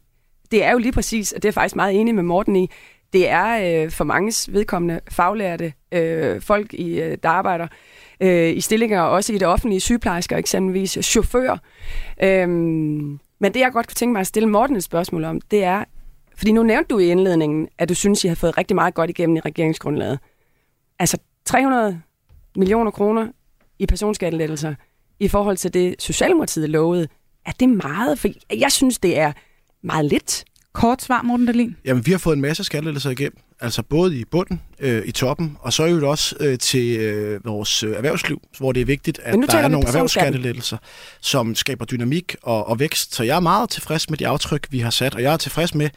Det er jo lige præcis, og det er jeg faktisk meget enig med Morten i, det er øh, for manges vedkommende faglærte øh, folk, i, øh, der arbejder øh, i stillinger, også i det offentlige, sygeplejersker eksempelvis, chauffører. Øh, men det, jeg godt kunne tænke mig at stille Morten et spørgsmål om, det er, fordi nu nævnte du i indledningen, at du synes, I har fået rigtig meget godt igennem i regeringsgrundlaget. Altså 300 millioner kroner i personskattelettelser i forhold til det, Socialdemokratiet lovede. Er det meget? For jeg synes, det er meget lidt. Kort svar, Morten Dahlin. Jamen, vi har fået en masse skattelettelser igennem. Altså både i bunden, øh, i toppen, og så er jo også øh, til øh, vores øh, erhvervsliv, hvor det er vigtigt, at der er nogle erhvervsskattelettelser, som skaber dynamik og, og vækst. Så jeg er meget tilfreds med de aftryk, vi har sat, og jeg er tilfreds med,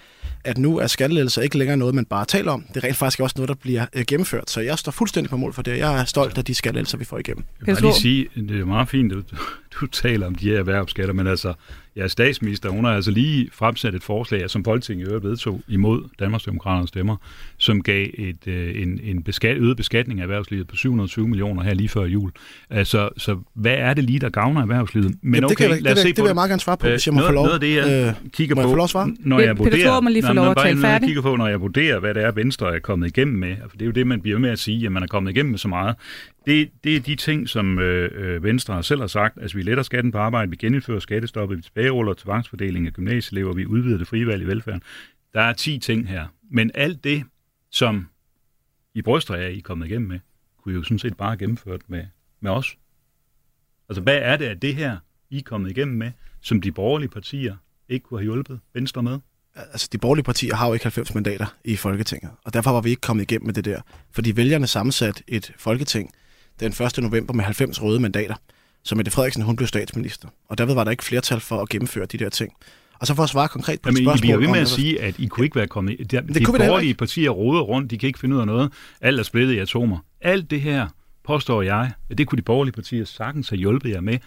at nu er skattelettelser ikke længere noget, man bare taler om. Det er rent faktisk også noget, der bliver øh, gennemført. Så jeg står fuldstændig på mål for det. Jeg er stolt af de skattelettelser, vi får igennem. Jeg vil lige sige, det er meget fint, at du, du taler om de her erhvervsskatter, men altså, ja, statsminister, hun har altså lige fremsat et forslag, som Folketinget i øvrigt vedtog imod Danmarksdemokraternes stemmer, som gav et, øh, en, en beskat, øget beskatning af erhvervslivet på 720 millioner her lige før jul. Altså, så hvad er det lige, der gavner erhvervslivet? Men Jamen, okay, det kan, lad os det, se det, det vil jeg meget gerne svare på, hvis jeg må noget, få lov. Noget af det, jeg øh, kigger på, lov svare? når jeg vurderer, Peter lige få lov at tale færdig. Jeg kigger på, når jeg vurderer, hvad det er, Venstre er kommet igennem med. For det er jo det, man bliver med at sige, at man er kommet igennem med så meget. Det, det er de ting, som øh, øh Venstre selv har sagt. Altså, vi letter skatten på arbejde, vi genindfører skattestoppet, vi tilbageruller tvangsfordeling af gymnasieelever, vi udvider det frie valg i velfærden. Der er 10 ting her. Men alt det, som I bryster af, I er kommet igennem med, kunne I jo sådan set bare have gennemført med, med os. Altså, hvad er det af det her, I er kommet igennem med, som de borgerlige partier ikke kunne have hjulpet Venstre med? Altså, de borgerlige partier har jo ikke 90 mandater i Folketinget, og derfor var vi ikke kommet igennem med det der. Fordi vælgerne sammensat et Folketing den 1. november med 90 røde mandater, så Mette Frederiksen hun blev statsminister. Og derved var der ikke flertal for at gennemføre de der ting. Og så for at svare konkret på Jamen, spørgsmål... I bliver ved med at sige, at I kunne ikke være kommet... De, det de borgerlige partier roder rundt, de kan ikke finde ud af noget. Alt er splittet i atomer. Alt det her, påstår jeg, at det kunne de borgerlige partier sagtens have hjulpet jer med,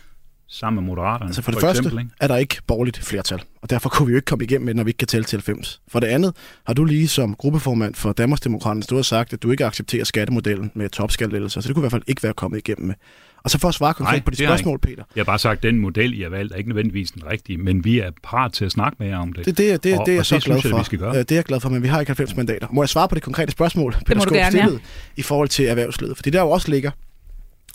sammen med Moderaterne. Altså for det for første eksempel, ikke? er der ikke borgerligt flertal, og derfor kunne vi jo ikke komme igennem med, når vi ikke kan tælle til 90. For det andet har du lige som gruppeformand for Danmarksdemokraterne stået og sagt, at du ikke accepterer skattemodellen med topskattelettelser, så det kunne i hvert fald ikke være kommet igennem med. Og så for at svare konkret Nej, på dit det spørgsmål, Peter. Jeg har bare sagt, at den model, I har valgt, er ikke nødvendigvis den rigtige, men vi er parat til at snakke med jer om det. Det, det, det, Og- det er jeg og så det glad synes jeg, for. vi skal gøre. Det er jeg glad for, men vi har ikke 90 mandater. Må jeg svare på det konkrete spørgsmål, Peter må du Skaarup gerne, ja. stillede, i forhold til erhvervslivet? Fordi der jo også ligger,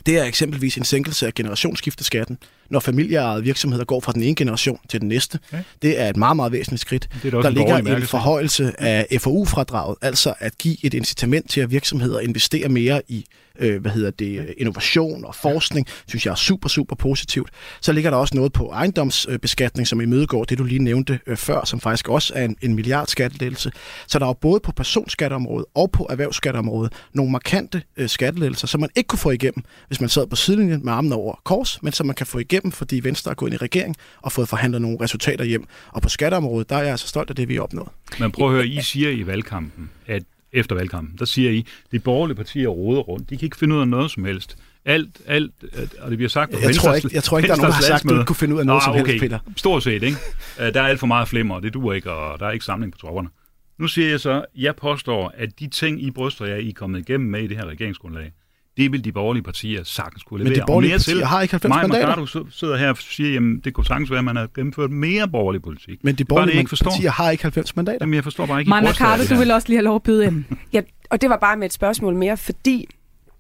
det er eksempelvis en sænkelse af generationsskifteskatten, når familieejede virksomheder går fra den ene generation til den næste. Ja. Det er et meget, meget væsentligt skridt. Det er Der en ligger en mærkesag. forhøjelse af FoU-fradraget, altså at give et incitament til, at virksomheder investerer mere i øh, hvad hedder det, innovation og forskning, synes jeg er super, super positivt. Så ligger der også noget på ejendomsbeskatning, som imødegår det, du lige nævnte øh, før, som faktisk også er en, en milliard skattelettelse. Så der er jo både på personskatteområdet og på erhvervsskatteområdet nogle markante øh, skattelettelser, som man ikke kunne få igennem, hvis man sad på sidelinjen med armene over kors, men som man kan få igennem, fordi Venstre er gået ind i regering og fået forhandlet nogle resultater hjem. Og på skatteområdet, der er jeg altså stolt af det, vi har opnået. Men prøv at høre, I siger i valgkampen, at efter valgkampen, der siger I, de borgerlige partier råder rundt. De kan ikke finde ud af noget som helst. Alt, alt, øh, og det bliver sagt på Jeg tror Venstres- ikke- jeg tror ikke, der er nogen, der har Venstres sagt, du landsmøde. ikke kunne finde ud af noget Nå, som helst, okay. Peter. Stort set, ikke? Øh, Der er alt for meget flimmer, og det duer ikke, og der er ikke samling på tropperne. Nu siger jeg så, jeg påstår, at de ting, I bryster jer, I er kommet igennem med i det her regeringsgrundlag, det vil de borgerlige partier sagtens kunne Men levere. de Og borgerlige mere partier til. har ikke 90 Maja mandater. Mercado sid- sidder her og siger, jamen det kunne sagtens være, at man har gennemført mere borgerlig politik. Men de Det er bare det, borgerlige forstår. partier har ikke 90 mandater. Jamen, jeg forstår bare ikke, I Maja Mercado, det du vil også lige have lov at byde ind. Ja, og det var bare med et spørgsmål mere, fordi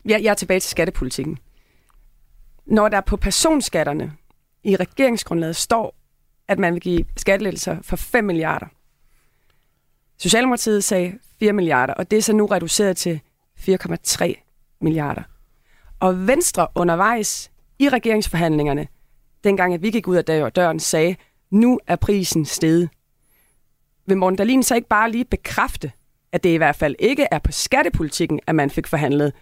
jeg, jeg er tilbage til skattepolitikken. Når der på personskatterne i regeringsgrundlaget står, at man vil give skattelettelser for 5 milliarder. Socialdemokratiet sagde 4 milliarder, og det er så nu reduceret til 4,3 milliarder. Og Venstre undervejs i regeringsforhandlingerne, dengang at vi gik ud af dør- døren, sagde, nu er prisen steget. Vil Morten Dahlin så ikke bare lige bekræfte, at det i hvert fald ikke er på skattepolitikken, at man fik forhandlet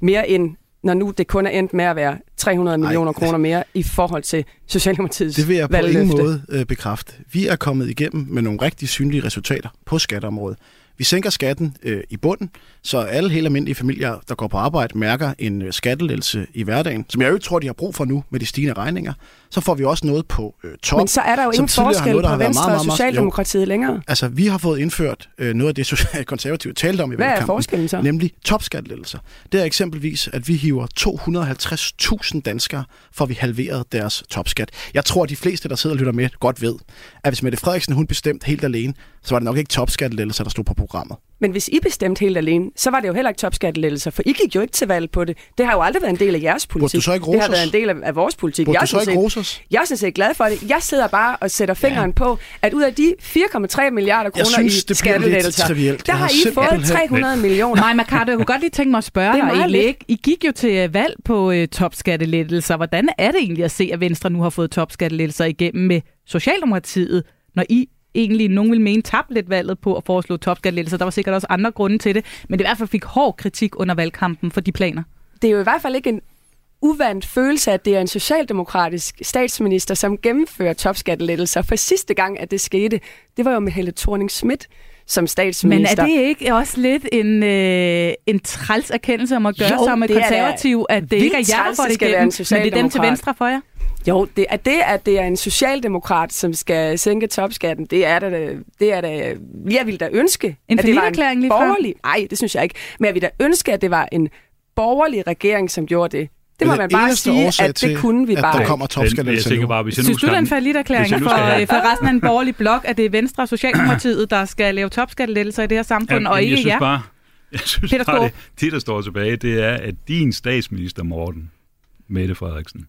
mere end, når nu det kun er endt med at være 300 millioner kroner mere i forhold til Socialdemokratiets Det vil jeg på valgløfte. ingen måde øh, bekræfte. Vi er kommet igennem med nogle rigtig synlige resultater på skatteområdet. Vi sænker skatten øh, i bunden, så alle helt almindelige familier, der går på arbejde, mærker en øh, skattelettelse i hverdagen, som jeg jo ikke tror, de har brug for nu med de stigende regninger. Så får vi også noget på øh, top. Men så er der jo ingen forskel noget, på Venstre meget, og meget, meget- Socialdemokratiet længere. Altså, vi har fået indført øh, noget af det, konservative talte om i Hvad er valgkampen, forskellen så? nemlig topskattelettelser. Det er eksempelvis, at vi hiver 250.000 danskere, for vi halveret deres topskat. Jeg tror, at de fleste, der sidder og lytter med, godt ved, at hvis Mette Frederiksen hun bestemte helt alene, så var det nok ikke topskattelettelser, der stod på programmet. Men hvis I bestemte helt alene, så var det jo heller ikke topskattelettelser, for I gik jo ikke til valg på det. Det har jo aldrig været en del af jeres politik. du så ikke det har været en del af, af vores politik. Burde jeg du er så ikke set- rose os? Jeg er sådan set glad for det. Jeg sidder bare og sætter fingeren ja. på, at ud af de 4,3 milliarder kroner synes, i skattelettelser, der Jeg har har I fået simpelthen- 300 millioner. Maja Mercado, jeg kunne godt lige tænke mig at spørge dig egentlig ikke. I gik jo til øh, valg på øh, topskattelettelser. Hvordan er det egentlig at se, at Venstre nu har fået topskattelettelser igennem med Socialdemokratiet, når I egentlig, nogen vil mene, tabte lidt valget på at foreslå topskattelettelser. Der var sikkert også andre grunde til det, men det i hvert fald fik hård kritik under valgkampen for de planer. det er jo i hvert fald ikke en uvandt følelse, at det er en socialdemokratisk statsminister, som gennemfører topskattelettelser. For sidste gang, at det skete, det var jo med Helle thorning Schmidt som Men statsminister. er det ikke også lidt en, øh, en træls erkendelse om at gøre Jo, det er da konservativ, at det ikke er jer, der får det det igennem, en men det er dem til venstre for jer? Jo, det er det, at det er en socialdemokrat, som skal sænke topskatten. Det er da, det er da, jeg ville da ønske, En at det var en borgerlig... Nej, det synes jeg ikke. Men jeg ville da ønske, at det var en borgerlig regering, som gjorde det. Det må Den man bare sige, at det kunne vi at bare der kommer Men jeg tænker nu. bare, hvis jeg nu Synes du, en skal- falliterklæring hvis jeg nu for, øh, for resten af en borgerlig blok, at det er Venstre og Socialdemokratiet, der skal lave topskattelettelser i det her samfund, Jamen, og jeg ikke synes jer? bare, jeg synes Peter bare, det, det, der står tilbage, det er, at din statsminister, Morten, Mette Frederiksen,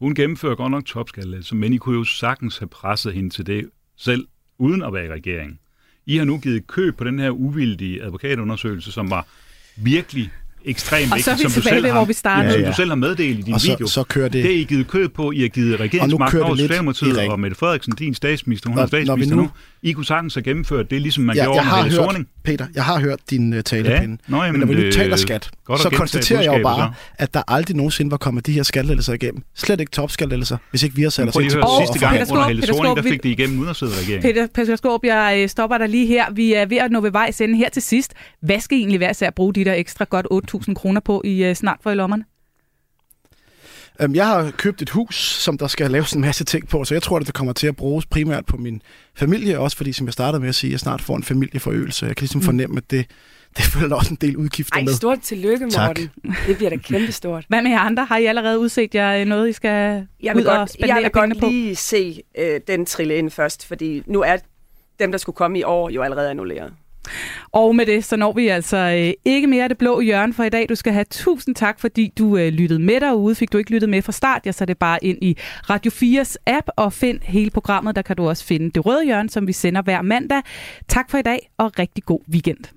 hun gennemfører godt nok topskattelettelser, men I kunne jo sagtens have presset hende til det selv, uden at være i regering. I har nu givet køb på den her uvildige advokatundersøgelse, som var virkelig ekstremt Og så er vi som du selv ved, har, hvor vi startede. som Ja, ja. du selv har meddelt i din Og så- video. så kører det- Det er I givet køb på. I har givet regeringsmagt kører det over ring. og Mette Frederiksen, din statsminister, hun Når- er når vi statsminister nu- nu. I kunne sagtens have gennemført det, ligesom man Ja, gjorde jeg med har Helle hørt, Thorning. Peter, jeg har hørt din uh, talepinde. Nå, jamen, men når vi nu det- taler skat, så konstaterer jeg jo bare, at der aldrig nogensinde var kommet de her skattelettelser igennem. Slet ikke topskattelettelser, hvis ikke vi har sat os ind til sidste gang Peter under Skaarup, Helle Peter Thorning, der fik det igennem uden at sidde i regeringen. Peter, Peter Skåb, jeg øh, stopper dig lige her. Vi er ved at nå ved vejs ende her til sidst. Hvad skal I egentlig være til at bruge de der ekstra godt 8.000 kroner på i øh, snart for i lommerne? Øhm, Jeg har købt et hus, som der skal laves en masse ting på, så jeg tror, at det kommer til at bruges primært på min familie, også fordi, som jeg startede med at sige, at jeg snart får en familieforøgelse. Jeg kan ligesom fornemme, at det, det følger også en del udgifter Ej, med. stort tillykke, Tak. Morten. Det bliver da kæmpestort. Hvad med jer andre? Har I allerede udset jer noget, I skal Jeg ud vil og godt, spendere jeg vil godt på? lige se øh, den trille ind først, fordi nu er dem, der skulle komme i år, jo allerede annulleret. Og med det, så når vi altså øh, ikke mere af det blå hjørne for i dag. Du skal have tusind tak, fordi du øh, lyttede med derude. Fik du ikke lyttet med fra start, jeg så det bare ind i Radio 4's app og find hele programmet. Der kan du også finde det røde hjørne, som vi sender hver mandag. Tak for i dag, og rigtig god weekend.